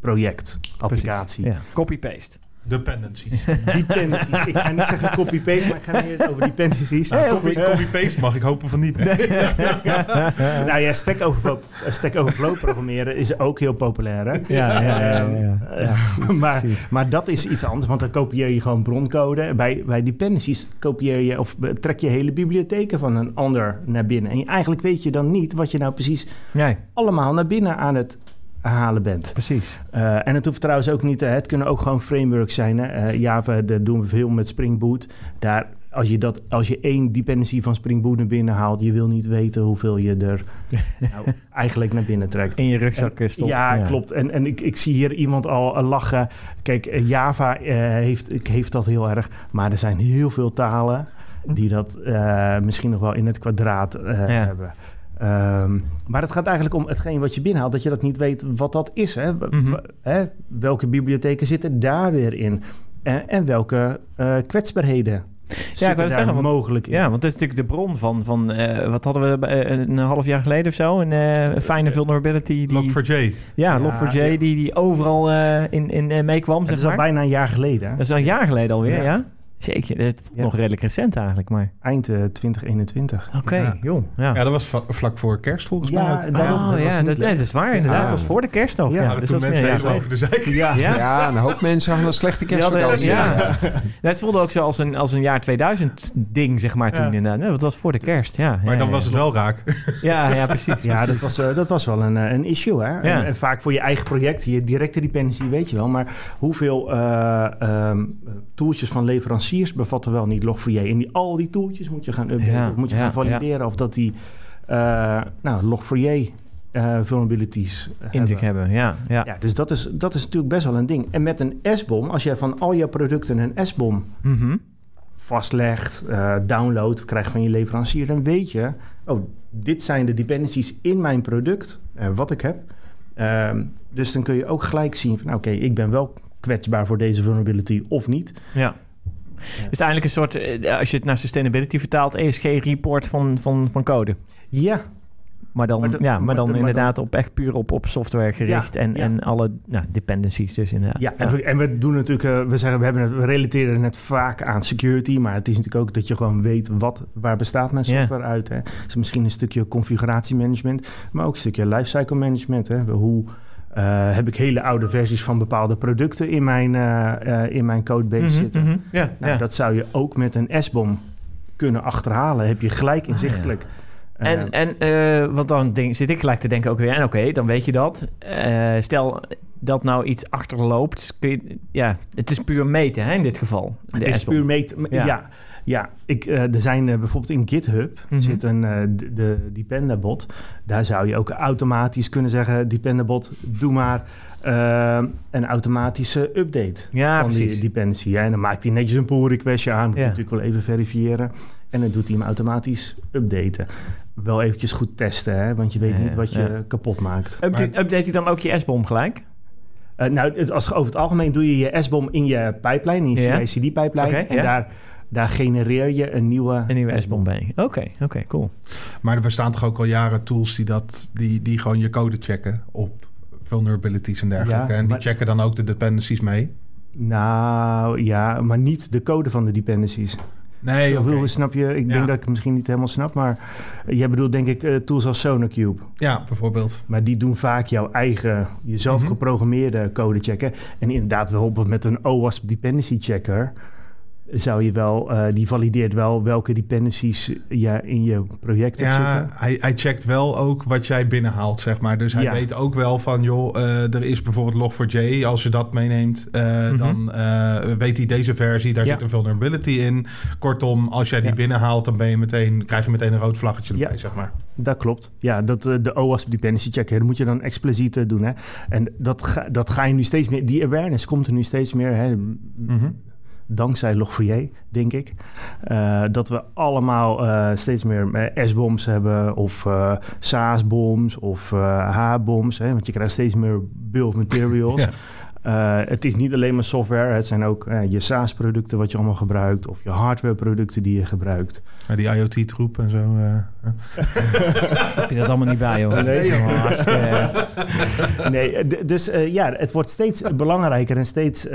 project, applicatie. Ja. Copy-paste. Dependencies. *laughs* Dependencies. ik ga niet zeggen copy-paste, maar ik ga meer over dependencies. Nou, copy- Copy-paste mag ik hopen van niet. *laughs* nou ja, Stack Overflow, Stack Overflow programmeren is ook heel populair. Hè? Ja, ja, ja. ja, ja. Eh, *laughs* maar, maar dat is iets anders, want dan kopieer je gewoon broncode. Bij, bij dependencies kopieer je of trek je hele bibliotheken van een ander naar binnen. En eigenlijk weet je dan niet wat je nou precies Nee, allemaal naar binnen aan het halen bent. precies. Eh, en het hoeft trouwens ook niet, het kunnen ook gewoon frameworks zijn. Hè? Eh, Java, daar doen we veel met Spring Boot. Daar, als, je dat, als je één dependency van Spring Boot naar binnen haalt, je wil niet weten hoeveel je er *laughs* nou, eigenlijk naar binnen trekt. In je rugzak stopt. Ja, klopt. En, en ik, ik zie hier iemand al eh, lachen. Kijk, Java eh, heeft, heeft dat heel erg. Maar er zijn heel veel talen die dat misschien nog wel in het kwadraat hebben. Ehm, maar het gaat eigenlijk om hetgeen wat je binnenhaalt, dat je dat niet weet wat dat is. Hè? Mhm. hè? Welke bibliotheken zitten daar weer in? En, en welke eh, kwetsbaarheden zitten wou daar zeggen, want- mogelijk in? Ja, want dat is natuurlijk de bron van, van eh, wat hadden we eh, een half jaar geleden of zo? Een eh, fijne vulnerability. Die, Log4j. ja, Ja, Log4j, ja. die, die overal eh, in, in eh, meekwam, Het zeg is al bijna een jaar geleden. hè? Dat is al een jaar geleden alweer, ja? Ja. Zeker, het voelt Ja. nog redelijk recent eigenlijk, maar... Eind eh, 2021. Oké, Ja. joh, ja. Ja, dat was vlak voor kerst volgens Ja, mij. ook. daarom. oh, dat was ja, dat, leuk. nee, dat is waar inderdaad. Ja. Dat was voor de kerst nog. Ja, dus toen dat is mensen meer even ja, over de. Ja, ja. Ja, een hoop mensen hadden een slechte kerstvakantie. ja. Ja, het voelde ook zo als een, als een jaar 2000 ding, zeg maar, toen Ja. inderdaad. Nee, dat was voor de kerst, ja. Maar ja, dan ja. was het wel raak. *laughs* Ja, ja, precies. Ja, dat was, eh, dat was wel een, eh, een issue. Hè? En, en vaak voor je eigen project, je directe dependency weet je wel. Maar hoeveel eh ehm, tooltjes van leveranciers bevatten wel niet Log4j? En die, al die tooltjes moet je gaan updaten. Ja, of moet je ja, gaan valideren of dat die eh nou, Log4j eh, vulnerabilities Inzicht hebben. hebben, ja. ja. Ja, dus dat is, dat is natuurlijk best wel een ding. En met een S-bom, als je van al je producten een S-bom Mhm. vastlegt, eh download, krijgt van je leverancier, dan weet je, oh, dit zijn de dependencies in mijn product, eh, wat ik heb. Ehm, dus dan kun je ook gelijk zien van, oké, ik ben wel kwetsbaar voor deze vulnerability of niet. Ja. Is eigenlijk een soort, eh, als je het naar sustainability vertaalt, ESG-report van, van, van code. Ja, Maar dan, Maar ja, maar maar dan maar inderdaad op echt puur op, op software gericht Ja, en, ja. en alle nou, dependencies dus inderdaad. ja, en, We, en we doen natuurlijk, eh, we zeggen, we, hebben het, we relateren het vaak aan security, maar het is natuurlijk ook dat je gewoon weet wat, waar bestaat mijn software uit. Hè. Is misschien een stukje configuratiemanagement, maar ook een stukje lifecycle management. Hè. Hoe eh, heb ik hele oude versies van bepaalde producten in mijn, eh, eh, in mijn codebase Mhm, zitten? mhm. Ja, Nou. Dat zou je ook met een S-bom kunnen achterhalen. Heb je gelijk inzichtelijk. Eh, En, en want dan denk, zit ik gelijk te denken ook weer, en oké, dan weet je dat. Stel dat nou iets achterloopt, kun je, ja, het is puur meten hè, in dit geval. het is puur meet. m- Ja. Ja, ja. Ik, eh, er zijn eh, bijvoorbeeld in GitHub Mhm. zit een eh, de, de Dependabot. Daar zou je ook automatisch kunnen zeggen: Dependabot, doe maar een automatische update Ja, van precies. die dependency. Ja, en dan maakt hij netjes een pull requestje aan. Moet je natuurlijk wel even verifiëren. En dan doet hij hem automatisch updaten. Wel eventjes goed testen, hè, want je weet niet wat je kapot maakt. Update, Maar- update hij dan ook je S-bom gelijk? Eh, nou, het, als, over het algemeen doe je je S-bom in je pijplijn, in je. CI/CD-pijplijn. Oké, en daar, daar genereer je een nieuwe, Een nieuwe S-bom bij. Oké, oké, cool. Maar er bestaan toch ook al jaren tools die, dat, die, die gewoon je code checken op vulnerabilities en dergelijke. Ja, en die maar- checken dan ook de dependencies mee. Nou ja, maar niet de code van de dependencies. Nee, snap je? Ik Ja. denk dat ik het misschien niet helemaal snap, maar jij bedoelt denk ik eh, tools als SonarCube. Ja, bijvoorbeeld. Maar die doen vaak jouw eigen, jezelf Mhm. geprogrammeerde code checken. En inderdaad, bijvoorbeeld met een OWASP dependency checker zou je wel, eh, die valideert wel welke dependencies je in je project hebt Ja, zitten. hij, hij checkt wel ook wat jij binnenhaalt, zeg maar. Dus hij Ja. weet ook wel van, joh, eh, er is bijvoorbeeld Log4j. Als je dat meeneemt, eh, Mhm. dan weet hij deze versie. Daar Ja. zit een vulnerability in. Kortom, als jij die binnenhaalt, dan ben je meteen, krijg je meteen een rood vlaggetje erbij, zeg maar. Dat klopt. Ja, dat, de OWASP dependency checker, dat moet je dan expliciet doen. Hè? En dat ga, dat ga je nu steeds meer, die awareness komt er nu steeds meer. Hè? Mhm. Dankzij Log4j, denk ik. Eh, dat we allemaal eh, steeds meer eh, S-bombs hebben of eh SaaS-bombs of eh H-bombs. Hè, want je krijgt steeds meer bill of materials. *laughs* Ja. Eh, het is niet alleen maar software, het zijn ook je SaaS-producten wat je allemaal gebruikt of je hardware-producten die je gebruikt. Ja, die IoT-troep en zo. eh, *laughs* Heb je dat allemaal niet bij, hoor? Nee, nee, dus eh, ja, het wordt steeds belangrijker en steeds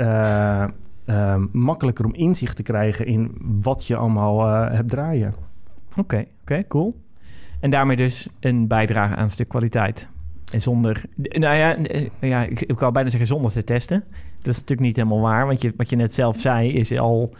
eh, eh, makkelijker om inzicht te krijgen in wat je allemaal eh, hebt draaien. Oké, oké, cool. En daarmee dus een bijdrage aan een stuk kwaliteit. En zonder, nou ja, eh, ja ik, ik wou bijna zeggen zonder te testen. Dat is natuurlijk niet helemaal waar, want je, wat je net zelf zei is al,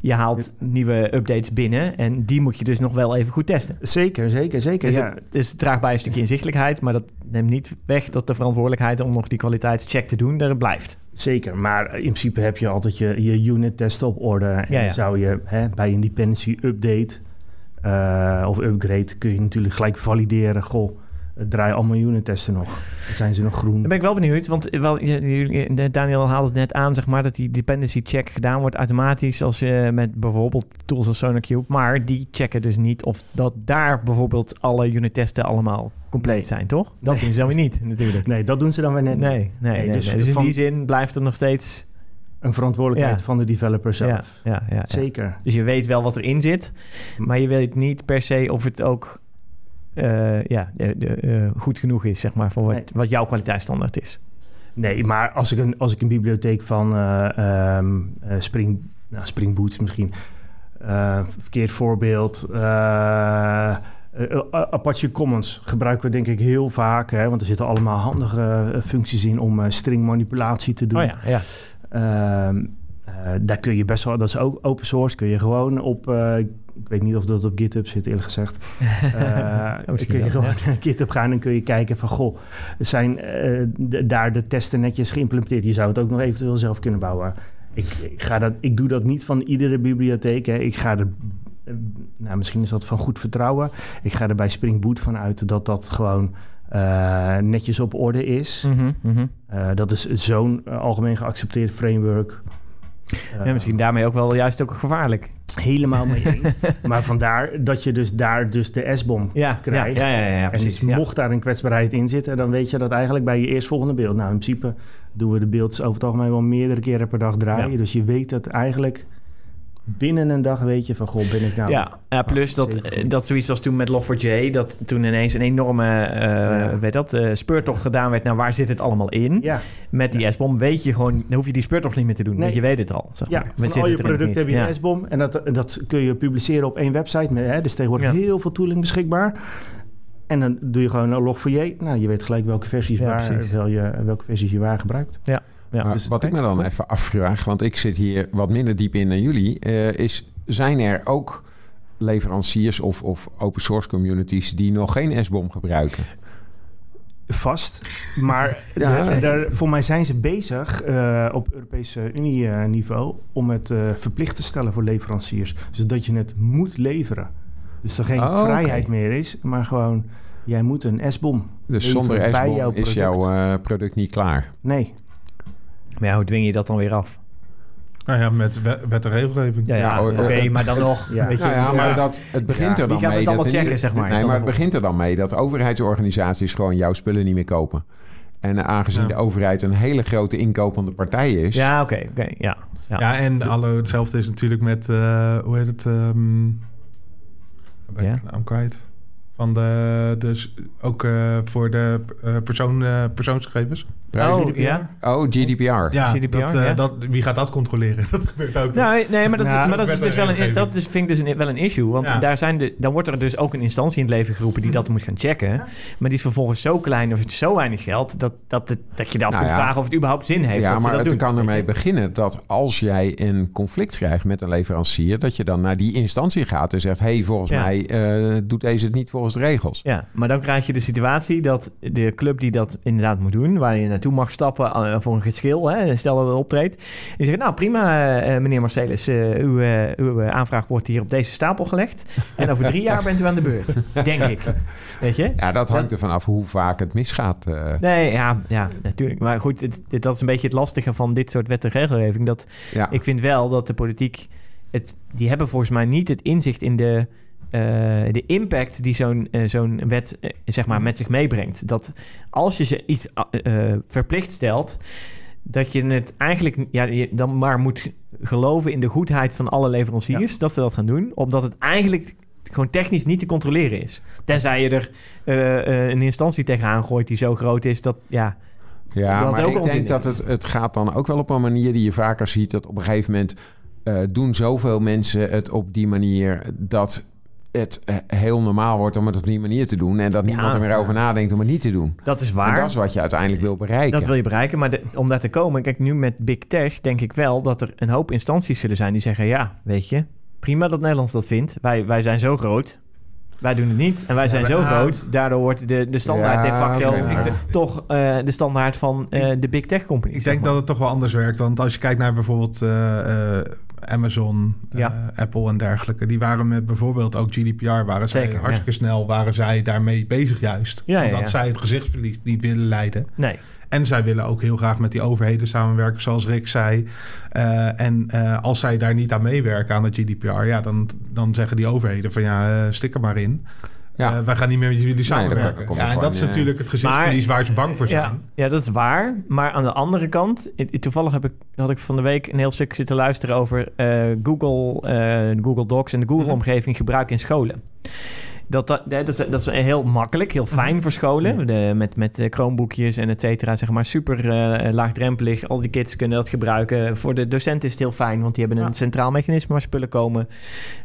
je haalt nieuwe updates binnen en die moet je dus nog wel even goed testen. Zeker, zeker, zeker. Dus, ja. het, dus het draagt bij een stukje inzichtelijkheid, maar dat neemt niet weg dat de verantwoordelijkheid om nog die kwaliteitscheck te doen, er blijft. Zeker, maar in principe heb je altijd je, je unit testen op orde. En Ja, ja. zou je hè, bij een dependency update eh, of upgrade kun je natuurlijk gelijk valideren. Goh, het draaien allemaal unit testen nog. Dan zijn ze nog groen. Dan ben ik wel benieuwd, want wel, Daniel haalde het net aan, zeg maar, dat die dependency check gedaan wordt automatisch als je met bijvoorbeeld tools als SonarCube, maar die checken dus niet of dat daar bijvoorbeeld alle unit testen allemaal compleet zijn, toch? Dat Nee. doen ze dan weer niet, *laughs* natuurlijk. Nee, dat doen ze dan weer net. Nee, nee, nee. Nee, nee, dus Dus, in van- die zin blijft er nog steeds... Een verantwoordelijkheid Ja. van de developer zelf. ja, ja, ja. Zeker. Dus je weet wel wat erin zit, maar je weet niet per se of het ook eh, ja, de, de, eh, goed genoeg is, zeg maar, voor wat, Nee. wat jouw kwaliteitsstandaard is. Nee, maar als ik een, als ik een bibliotheek van eh, Spring, nou, Spring Boots misschien, verkeerd voorbeeld, Apache Commons gebruiken we denk ik heel vaak, hè, want er zitten allemaal handige functies in om stringmanipulatie te doen. Oh ja, ja. Ehm, eh, daar kun je best wel, dat is ook open source, kun je gewoon op, ik weet niet of dat op GitHub zit eerlijk gezegd. *laughs* Misschien kun je gewoon naar GitHub gaan en kun je kijken van, goh, zijn eh, daar de testen netjes geïmplementeerd? Je zou het ook nog eventueel zelf kunnen bouwen. Ik, ik, ga dat, ik doe dat niet van iedere bibliotheek. Hè. Ik ga er, eh, nou, misschien is dat van goed vertrouwen. Ik ga er bij Spring Boot van uit dat dat gewoon netjes op orde is. Mhm, mhm. Dat is zo'n algemeen geaccepteerd framework. Ja, misschien daarmee ook wel juist ook gevaarlijk. Helemaal mee *laughs* eens. maar vandaar dat je dus daar dus de S-bom Ja, krijgt. Ja, ja, ja, ja, en dus mocht daar een kwetsbaarheid in zitten, dan weet je dat eigenlijk bij je eerstvolgende beeld. Nou, in principe doen we de beelds over het algemeen wel meerdere keren per dag draaien. Dus je weet dat eigenlijk binnen een dag weet je van, goh, ben ik nou... ja, ja, plus dat, eh, dat zoiets als toen met Log4j, dat toen ineens een enorme Ja. weet dat, eh, speurtocht gedaan werd naar waar zit het allemaal in. Ja, Met die S-bom weet je gewoon, dan hoef je die speurtocht niet meer te doen, Nee. want je weet het al. Zeg ja maar. We van zitten al je producten heb je Ja. een S-bom. En dat, dat kun je publiceren op één website. Met, hè, dus tegenwoordig Ja. heel veel tooling beschikbaar. En dan doe je gewoon een log4j. Nou, je weet gelijk welke versies, Ja, waar, wel je, welke versies je waar gebruikt. Ja, Maar dus- wat ik me dan even afvraag, want ik zit hier wat minder diep in dan jullie, eh, is zijn er ook leveranciers of, of open source communities die nog geen S-bom gebruiken? vast. Maar *laughs* Ja. de- voor mij zijn ze bezig eh, op Europese Unie-niveau om het eh, verplicht te stellen voor leveranciers. Zodat je het moet leveren. Dus er geen Oh, vrijheid meer is, maar gewoon jij moet een S-bom. Dus zonder bij S-bom is jouw eh, product niet klaar. Nee, Maar ja, hoe dwing je dat dan weer af? Nou ja, met wet, en regelgeving. Ja, ja, Ja, oké, eh, maar dan nog. Ja. Weet je, Nou ja, maar ja. dat, het begint Ja, er wie dan gaat mee. het allemaal dat in- checken, zeg maar, Nee, maar het begint er dan mee dat overheidsorganisaties gewoon jouw spullen niet meer kopen. En aangezien Ja. de overheid een hele grote inkopende partij is, Ja, oké, oké, ja. Ja. Ja, en hallo, hetzelfde is natuurlijk met, eh, hoe heet het? ehm waar ben ik kwijt. Van de, dus ook eh, voor de eh, persoon, eh, Oh, ja. Oh, GDPR. Ja, GDPR, dat, eh, ja. dat, wie gaat dat controleren? *laughs* Dat gebeurt ook. Nou, nee, maar dat, Ja, is, maar dat, is dus wel een, dat is, vind ik dus een, wel een issue. Want Ja. daar zijn de, dan wordt er dus ook een instantie in het leven geroepen die dat moet gaan checken. Maar die is vervolgens zo klein of het zo weinig geld dat, dat, het, dat je je af Nou kunt ja. vragen of het überhaupt zin heeft. Ja, dat ze maar dat het doen. kan ermee beginnen dat als jij een conflict krijgt met een leverancier, dat je dan naar die instantie gaat en zegt: hé, hey, volgens Ja. mij eh, doet deze het niet volgens de regels. Ja, maar dan krijg je de situatie dat de club die dat inderdaad moet doen, waar je naartoe mag stappen eh, voor een geschil, hè, stel dat het optreedt, die zegt, nou prima eh, meneer Marcelis, eh, uw, eh, uw eh, aanvraag wordt hier op deze stapel gelegd en over drie jaar bent u aan de beurt, *laughs* denk ik. Weet je? Ja, dat hangt ervan af hoe vaak het misgaat. eh. Nee, ja, ja, natuurlijk. Maar goed, dat is een beetje het lastige van dit soort wet en regelgeving. Dat ja. ik vind wel dat de politiek, het, die hebben volgens mij niet het inzicht in de, eh, de impact die zo'n eh, zo'n wet eh, zeg maar met zich meebrengt. Dat als je ze iets eh, eh, verplicht stelt, dat je het eigenlijk ja, je dan maar moet geloven in de goedheid van alle leveranciers dat ze dat gaan doen, omdat het eigenlijk gewoon technisch niet te controleren is. Tenzij je er eh, eh, een instantie tegenaan gooit die zo groot is dat ja. Ja, Dat maar ook ik denk dat het, het gaat dan ook wel op een manier die je vaker ziet. Dat op een gegeven moment eh, doen zoveel mensen het op die manier dat het eh, heel normaal wordt om het op die manier te doen. En dat Ja, niemand er meer over nadenkt om het niet te doen. Dat is En waar. dat is wat je uiteindelijk wil bereiken. Dat wil je bereiken, maar de- om daar te komen... Kijk, nu met Big Tech denk ik wel dat er een hoop instanties zullen zijn... die zeggen, ja, weet je, prima dat Nederland dat vindt. Wij, wij zijn zo groot, wij doen het niet. En wij zijn zo ah, groot, daardoor wordt de, de standaard Ja, de facto... toch eh, de standaard van eh, de Big Tech companies. Ik denk maar. dat het toch wel anders werkt. Want als je kijkt naar bijvoorbeeld eh, eh, Amazon, eh, Ja. Apple en dergelijke. Die waren met bijvoorbeeld ook GDPR, waren zij Zeker, hartstikke snel, waren zij daarmee bezig juist. Omdat zij het gezichtsverlies niet willen leiden. Nee, En zij willen ook heel graag met die overheden samenwerken, zoals Rick zei. Eh, en eh, als zij daar niet aan meewerken, aan de GDPR, ja, dan, dan zeggen die overheden van ja, stik er maar in. Ja. Eh, wij gaan niet meer met jullie samenwerken. ja, en dat is eh, natuurlijk het gezichtsverlies waar ze bang voor zijn. ja, ja, dat is waar. Maar aan de andere kant, toevallig heb ik, had ik van de week een heel stuk zitten luisteren over eh, Google, eh, Google Docs en de Google-omgeving gebruik in scholen. Dat, dat, dat, is, dat is heel makkelijk, heel fijn voor scholen. De, met, met eh, Chromeboekjes en et cetera, zeg maar. Super eh, laagdrempelig. Al die kids kunnen dat gebruiken. Voor de docent is het heel fijn, want die hebben een Ja. centraal mechanisme waar spullen komen.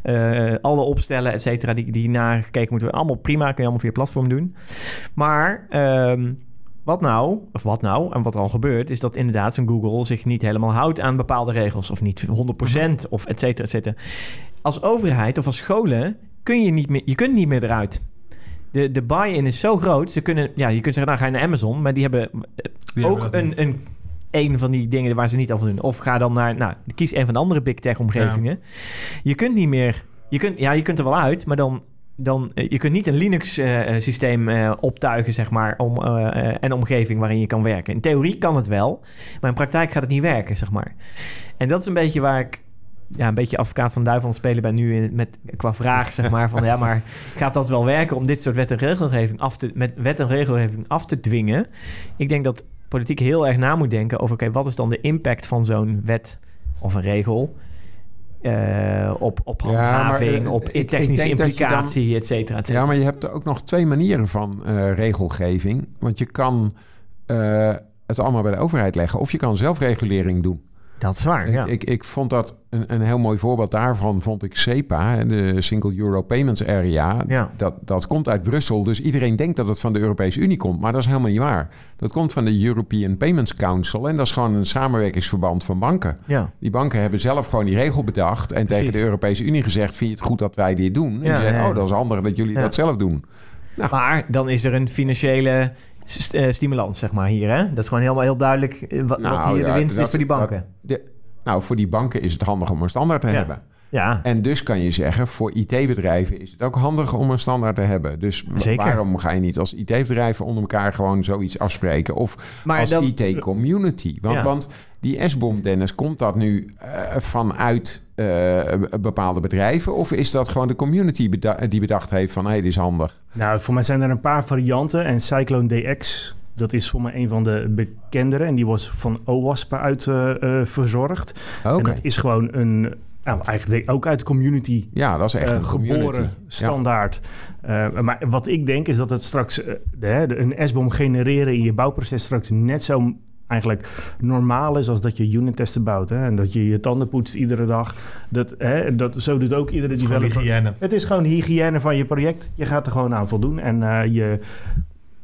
Eh, alle opstellen, et cetera, die, die nagekeken moeten worden. Allemaal prima, kun je allemaal via platform doen. Maar ehm, wat nou, of wat nou, en wat er al gebeurt, is dat inderdaad zo'n Google zich niet helemaal houdt aan bepaalde regels. Of niet 100% of et cetera, et cetera. Als overheid of als scholen kun je niet meer, je kunt niet meer eruit. De, de buy-in is zo groot. Ze kunnen, ja, je kunt zeggen, nou ga je naar Amazon, maar die hebben eh, Die ook hebben een, een, een van die dingen waar ze niet over doen. Of ga dan naar, nou, kies een van de andere big tech omgevingen. Je kunt niet meer, je kunt, ja, je kunt er wel uit, maar dan, dan eh, je kunt niet een Linux eh, systeem optuigen, zeg maar, om, eh, en omgeving waarin je kan werken. In theorie kan het wel, maar in praktijk gaat het niet werken, zeg maar. En dat is een beetje waar ik ja, een beetje advocaat van duivel spelen ben nu in, met, qua vraag, zeg maar, van ja, *laughs* maar gaat dat wel werken om dit soort wet en regelgeving af te, met wet en regelgeving af te dwingen? Ik denk dat politiek heel erg na moet denken over, oké, wat is dan de impact van zo'n wet of een regel eh, op, op Ja, maar, handhaving, eh, op ik- technische dan- implicatie, et cetera, et cetera. Ja, maar je hebt ook nog twee manieren van eh, regelgeving. Want je kan het allemaal bij de overheid leggen... of je kan zelfregulering doen. Dat is waar, ja. Ik, ik, vond dat een, een heel mooi voorbeeld daarvan, vond ik SEPA, de Single Euro Payments Area. Ja. Dat, dat komt uit Brussel, dus iedereen denkt dat het van de Europese Unie komt, maar dat is helemaal niet waar. Dat komt van de European Payments Council en dat is gewoon een samenwerkingsverband van banken. ja. Die banken hebben zelf gewoon die regel bedacht en tegen de Europese Unie gezegd, vind je het goed dat wij dit doen? En Ja, die zeiden, oh, dat is handig dat jullie dat zelf doen. Maar dan is er een financiële stimulans, zeg maar, hier, hè? Dat is gewoon helemaal heel duidelijk eh, wat, wat Nou, hier de winst dat- is voor die banken. dat- de- nou, voor die banken is het handig om een standaard te Ja. hebben. ja, En dus kan je zeggen, voor IT-bedrijven is het ook handig om een standaard te hebben. Dus Zeker. waarom ga je niet als IT-bedrijven onder elkaar gewoon zoiets afspreken? Of maar als IT-community? Want, Ja. want die S-bom, Dennis, komt dat nu eh, vanuit eh, bepaalde bedrijven? Of is dat gewoon de community beda- die bedacht heeft van, hé, hey, dit is handig? Nou, voor mij zijn er een paar varianten. En Cyclone DX, dat is voor mij een van de bekendere. En die was van OWASP uit eh, eh, verzorgd. Oké. En dat is gewoon een nou, eigenlijk ook uit de community Ja, dat is echt een community. geboren standaard. Eh, maar wat ik denk is dat het straks de, de- een S-bom genereren in je bouwproces straks net zo eigenlijk normaal is als dat je unit testen bouwt. Hè? En dat je je tanden poetst iedere dag. Dat, hè, dat, zo doet ook iedere developer. hygiëne. Het is gewoon hygiëne van je project. Je gaat er gewoon aan voldoen. En eh, je,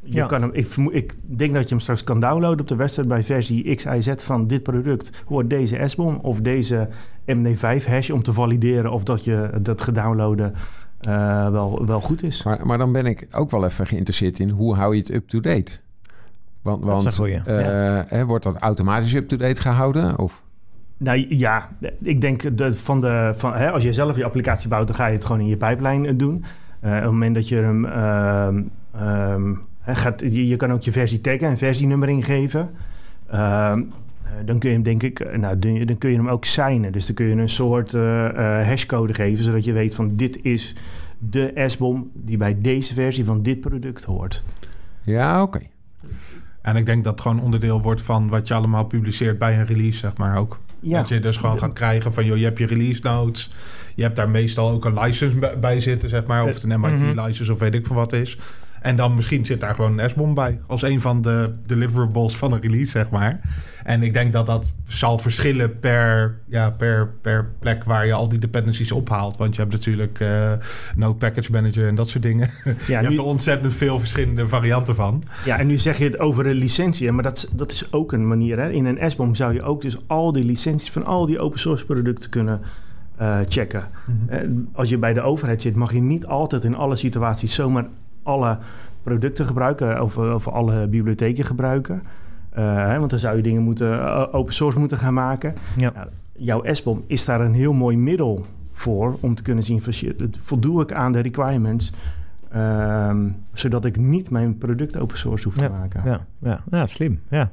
je Ja. kan hem, ik, ik denk dat je hem straks kan downloaden op de website bij versie XIZ van dit product. Hoort deze S-bom of deze MD5 hash om te valideren of dat je dat gedownloaden eh, wel, wel goed is. Maar, maar dan ben ik ook wel even geïnteresseerd in hoe hou je het up-to-date? Want, Dat is want een goeie, eh, hè, wordt dat automatisch up-to-date gehouden? Of? Nou ja, ik denk de, van de, van, hè, als je zelf je applicatie bouwt, dan ga je het gewoon in je pipeline eh, doen. Eh, op het moment dat je hem ehm, ehm, gaat, je, je kan ook je versie taggen en versienummer ingeven. Ehm, eh, dan kun je hem denk ik, nou, dan, kun je hem ook signen. Dus dan kun je een soort hashcode geven, zodat je weet van dit is de S-bom die bij deze versie van dit product hoort. Ja, oké. En ik denk dat het gewoon onderdeel wordt van wat je allemaal publiceert bij een release, zeg maar ook. Ja. Dat je dus gewoon gaat krijgen van, joh, je hebt je release notes. Je hebt daar meestal ook een license bij- zitten, zeg maar. Of het een Mhm. MIT-license of weet ik veel wat is. En dan misschien zit daar gewoon een S-bom bij. Als een van de deliverables van een release, zeg maar. En ik denk dat dat zal verschillen per, ja, per, per plek waar je al die dependencies ophaalt. Want je hebt natuurlijk eh Node Package Manager en dat soort dingen. *laughs* Ja, je hebt er ontzettend veel verschillende varianten van. Ja, en nu zeg je het over een licentie, maar dat, is- dat is ook een manier. Hè? In een S-bom zou je ook dus al die licenties van al die open source producten kunnen eh, checken. Eh, als je bij de overheid zit, mag je niet altijd in alle situaties zomaar alle producten gebruiken of, of alle bibliotheken gebruiken. Eh, hè, want dan zou je dingen moeten, eh, open source moeten gaan maken. Ja. Nou, jouw S-bom is daar een heel mooi middel voor om te kunnen zien, voldoe ik aan de requirements, ehm, zodat ik niet mijn product open source hoef te maken. Ja, ja, ja, slim. Ja.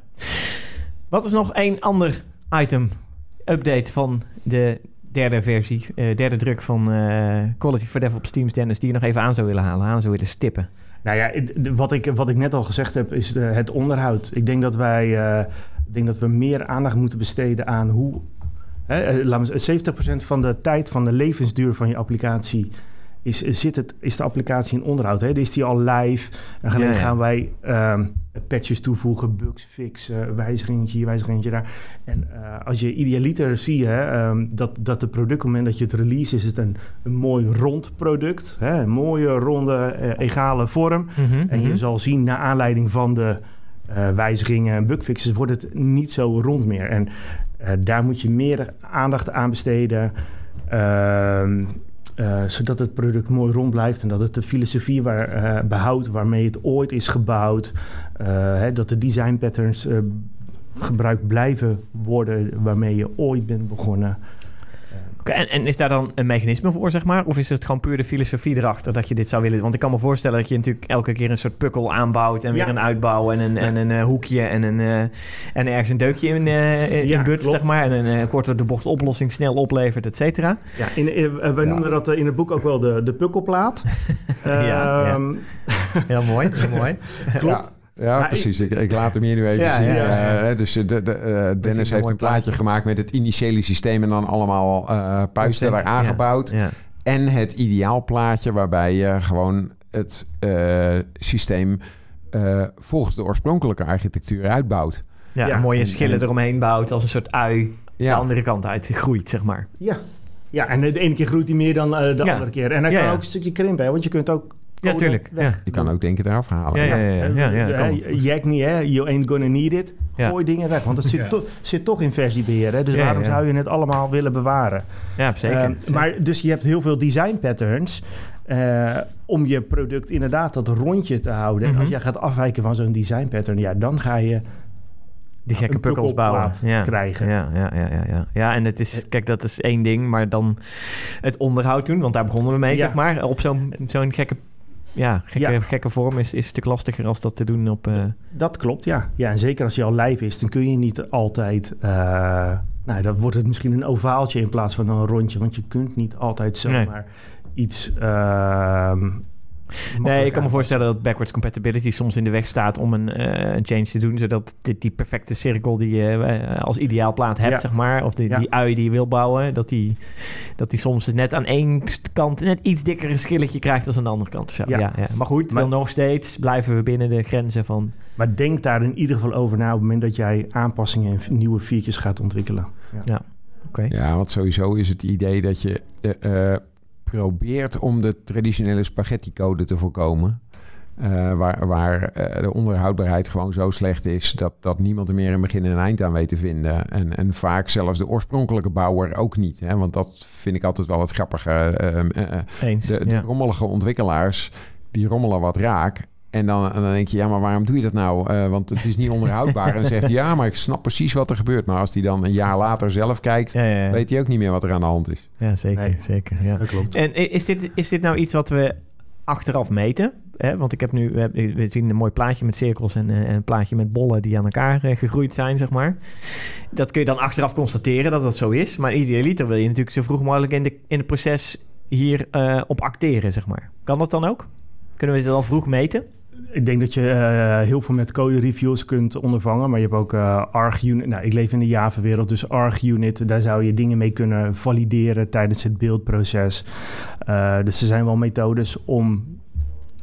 Wat is nog één ander item, update van de derde versie, eh, derde druk van Quality for DevOps Teams, Dennis, die je nog even aan zou willen halen, aan zou willen stippen? Nou ja, wat ik, wat ik net al gezegd heb, is de, het onderhoud. Ik denk dat wij eh, denk dat we meer aandacht moeten besteden aan hoe. Hè, eh, laten we zeggen, 70% van de tijd van de levensduur van je applicatie is, zit het, is de applicatie in onderhoud. Hè? Is die al live? En Ja, ja. gaan wij ehm, patches toevoegen, bugs fixen, wijzigingetje hier, wijzigingetje daar. En eh, als je idealiter zie hè, ehm, dat, dat het product, op het moment dat je het release, is het een, een mooi rond product. Hè? Een mooie, ronde, eh, egale vorm. En je zal zien, na aanleiding van de eh, wijzigingen en bugfixes, wordt het niet zo rond meer. En daar moet je meer aandacht aan besteden. ehm, eh, zodat het product mooi rond blijft en dat het de filosofie waar, eh, behoudt waarmee het ooit is gebouwd. eh, hè, dat de design patterns gebruikt blijven worden waarmee je ooit bent begonnen. Oké, en, en is daar dan een mechanisme voor, zeg maar? Of is het gewoon puur de filosofie erachter dat je dit zou willen? Want ik kan me voorstellen dat je natuurlijk elke keer een soort pukkel aanbouwt... en weer een uitbouw en een, en een eh, hoekje en, een, eh, en ergens een deukje in, eh in Ja, but, zeg maar. En een uh, korte de bocht oplossing snel oplevert, et cetera. Ja, in, in- wij noemen dat in het boek ook wel de, de pukkelplaat. *laughs* Ja, ja. Ehm, Heel mooi, heel mooi. *laughs* Klopt. Ja, Maar precies. Ik, ik laat hem hier nu even Ja, zien. ja, ja. Eh, dus eh, de, de, eh, Dennis heeft een plaatje gemaakt met het initiële systeem en dan allemaal eh puisten daar aangebouwd. Ja. En het ideaalplaatje waarbij je gewoon het eh, systeem eh, volgens de oorspronkelijke architectuur uitbouwt. Ja, mooie En- schillen en- eromheen bouwt als een soort ui de Ja, andere kant uit groeit, zeg maar. Ja. ja, en de ene keer groeit hij meer dan de Ja. andere keer. En hij Ja, kan ja. ook een stukje krimpen, hè, want je kunt ook Ja, tuurlijk. weg. je kan ook denken eraf halen. Ja, ja, ja. ja, ja, Eh, Jack niet, hè? You ain't gonna need it. Ja. Gooi dingen weg, want dat zit, Ja. to- zit toch in versiebeheer. Hè? Dus Ja, waarom ja. zou je het allemaal willen bewaren? Ja, zeker. Ehm, zeker. maar dus je hebt heel veel design patterns eh, om je product inderdaad dat rondje te houden. En Mhm. als jij gaat afwijken van zo'n design pattern, ja, dan ga je die gekke pukkels bouwen. Ja. krijgen. Ja, ja, ja, ja, ja. Ja, en het is, kijk, dat is één ding, maar dan het onderhoud doen, want daar begonnen we mee, Ja. zeg maar. Op zo'n zo'n gekke, ja, gekke, Ja. gekke vorm is, is een stuk lastiger als dat te doen op. eh, Dat klopt, ja. ja. En zeker als je al lijf is, dan kun je niet altijd... eh, nou, dan wordt het misschien een ovaaltje in plaats van een rondje. Want je kunt niet altijd zomaar iets... ehm, Nee, ik kan me voorstellen dat backwards compatibility soms in de weg staat om een, uh, een change te doen, zodat die, die perfecte cirkel die je uh, als ideaalplaat hebt, zeg maar, of die, ja. die ui die je wil bouwen, dat die, dat die soms net aan één kant net iets dikker een schilletje krijgt dan aan de andere kant. Zo. Ja. Ja, Maar goed, maar, dan nog steeds blijven we binnen de grenzen van... Maar denk daar in ieder geval over na op het moment dat jij aanpassingen en nieuwe features gaat ontwikkelen. Ja, oké. Ja, want sowieso is het idee dat je uh, probeert om de traditionele spaghetti-code te voorkomen. Uh, waar waar uh, de onderhoudbaarheid gewoon zo slecht is dat, dat niemand er meer een begin en een eind aan weet te vinden. En, en vaak zelfs de oorspronkelijke bouwer ook niet. Hè? Want dat vind ik altijd wel het grappige. Uh, Eens, de, de ja. rommelige ontwikkelaars, die rommelen wat raak. En dan, en dan denk je, ja, maar waarom doe je dat nou? Uh, want het is niet onderhoudbaar. en dan zegt hij, ja, maar ik snap precies wat er gebeurt. Maar als hij dan een jaar later zelf kijkt, ja, ja, weet hij ook niet meer wat er aan de hand is. Ja, zeker. Nee. zeker ja. Dat klopt. En is dit, is dit nou iets wat we achteraf meten? Hè? Want ik heb nu, we zien een mooi plaatje met cirkels en uh, een plaatje met bollen die aan elkaar uh, gegroeid zijn, zeg maar. Dat kun je dan achteraf constateren dat dat zo is. Maar idealiter wil je natuurlijk zo vroeg mogelijk in, de, in het proces hier uh, op acteren, zeg maar. Kan dat dan ook? Kunnen we dit al vroeg meten? Ik denk dat je uh, heel veel met code reviews kunt ondervangen, maar je hebt ook uh, ArgUnit. Nou, ik leef in de Java-wereld, dus ArgUnit, daar zou je dingen mee kunnen valideren tijdens het beeldproces. Uh, dus er zijn wel methodes om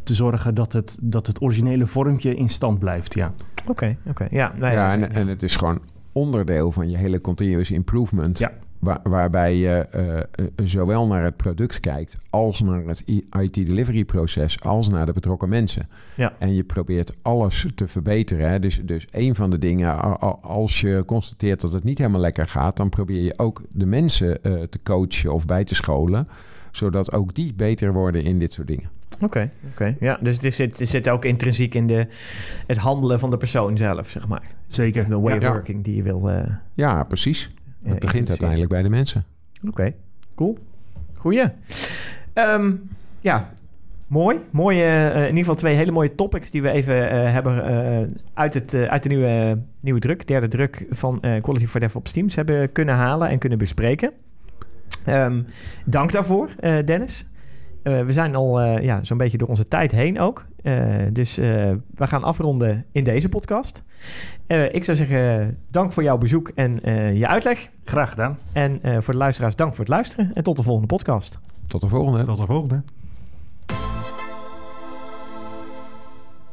te zorgen dat het, dat het originele vormpje in stand blijft. Ja, oké. Okay, oké. Ja, ja, ja en, en het is gewoon onderdeel van je hele continuous improvement. Ja. Waar, waarbij je uh, zowel naar het product kijkt als naar het IT-delivery-proces, als naar de betrokken mensen. Ja. En je probeert alles te verbeteren. Hè? Dus, dus een van de dingen, als je constateert dat het niet helemaal lekker gaat, dan probeer je ook de mensen uh, te coachen of bij te scholen, zodat ook die beter worden in dit soort dingen. Oké, okay, oké. Ja, dus het zit, het zit ook intrinsiek in de, het handelen van de persoon zelf, zeg maar. Zeker. De way of working die je wil... Ja, precies. Het begint uiteindelijk bij de mensen. Oké, okay, cool. Goeie. Um, ja, mooi. Mooie, uh, in ieder geval twee hele mooie topics die we even uh, hebben uh, uit, het, uit de nieuwe, nieuwe druk, derde druk van Quality for DevOps Teams hebben kunnen halen en kunnen bespreken. Um, dank daarvoor, Dennis. we zijn al ja, zo'n beetje door onze tijd heen ook. dus we gaan afronden in deze podcast. Uh, ik zou zeggen, dank voor jouw bezoek en uh, je uitleg. Graag gedaan. En uh, voor de luisteraars, dank voor het luisteren. En tot de volgende podcast. Tot de volgende. Tot de volgende.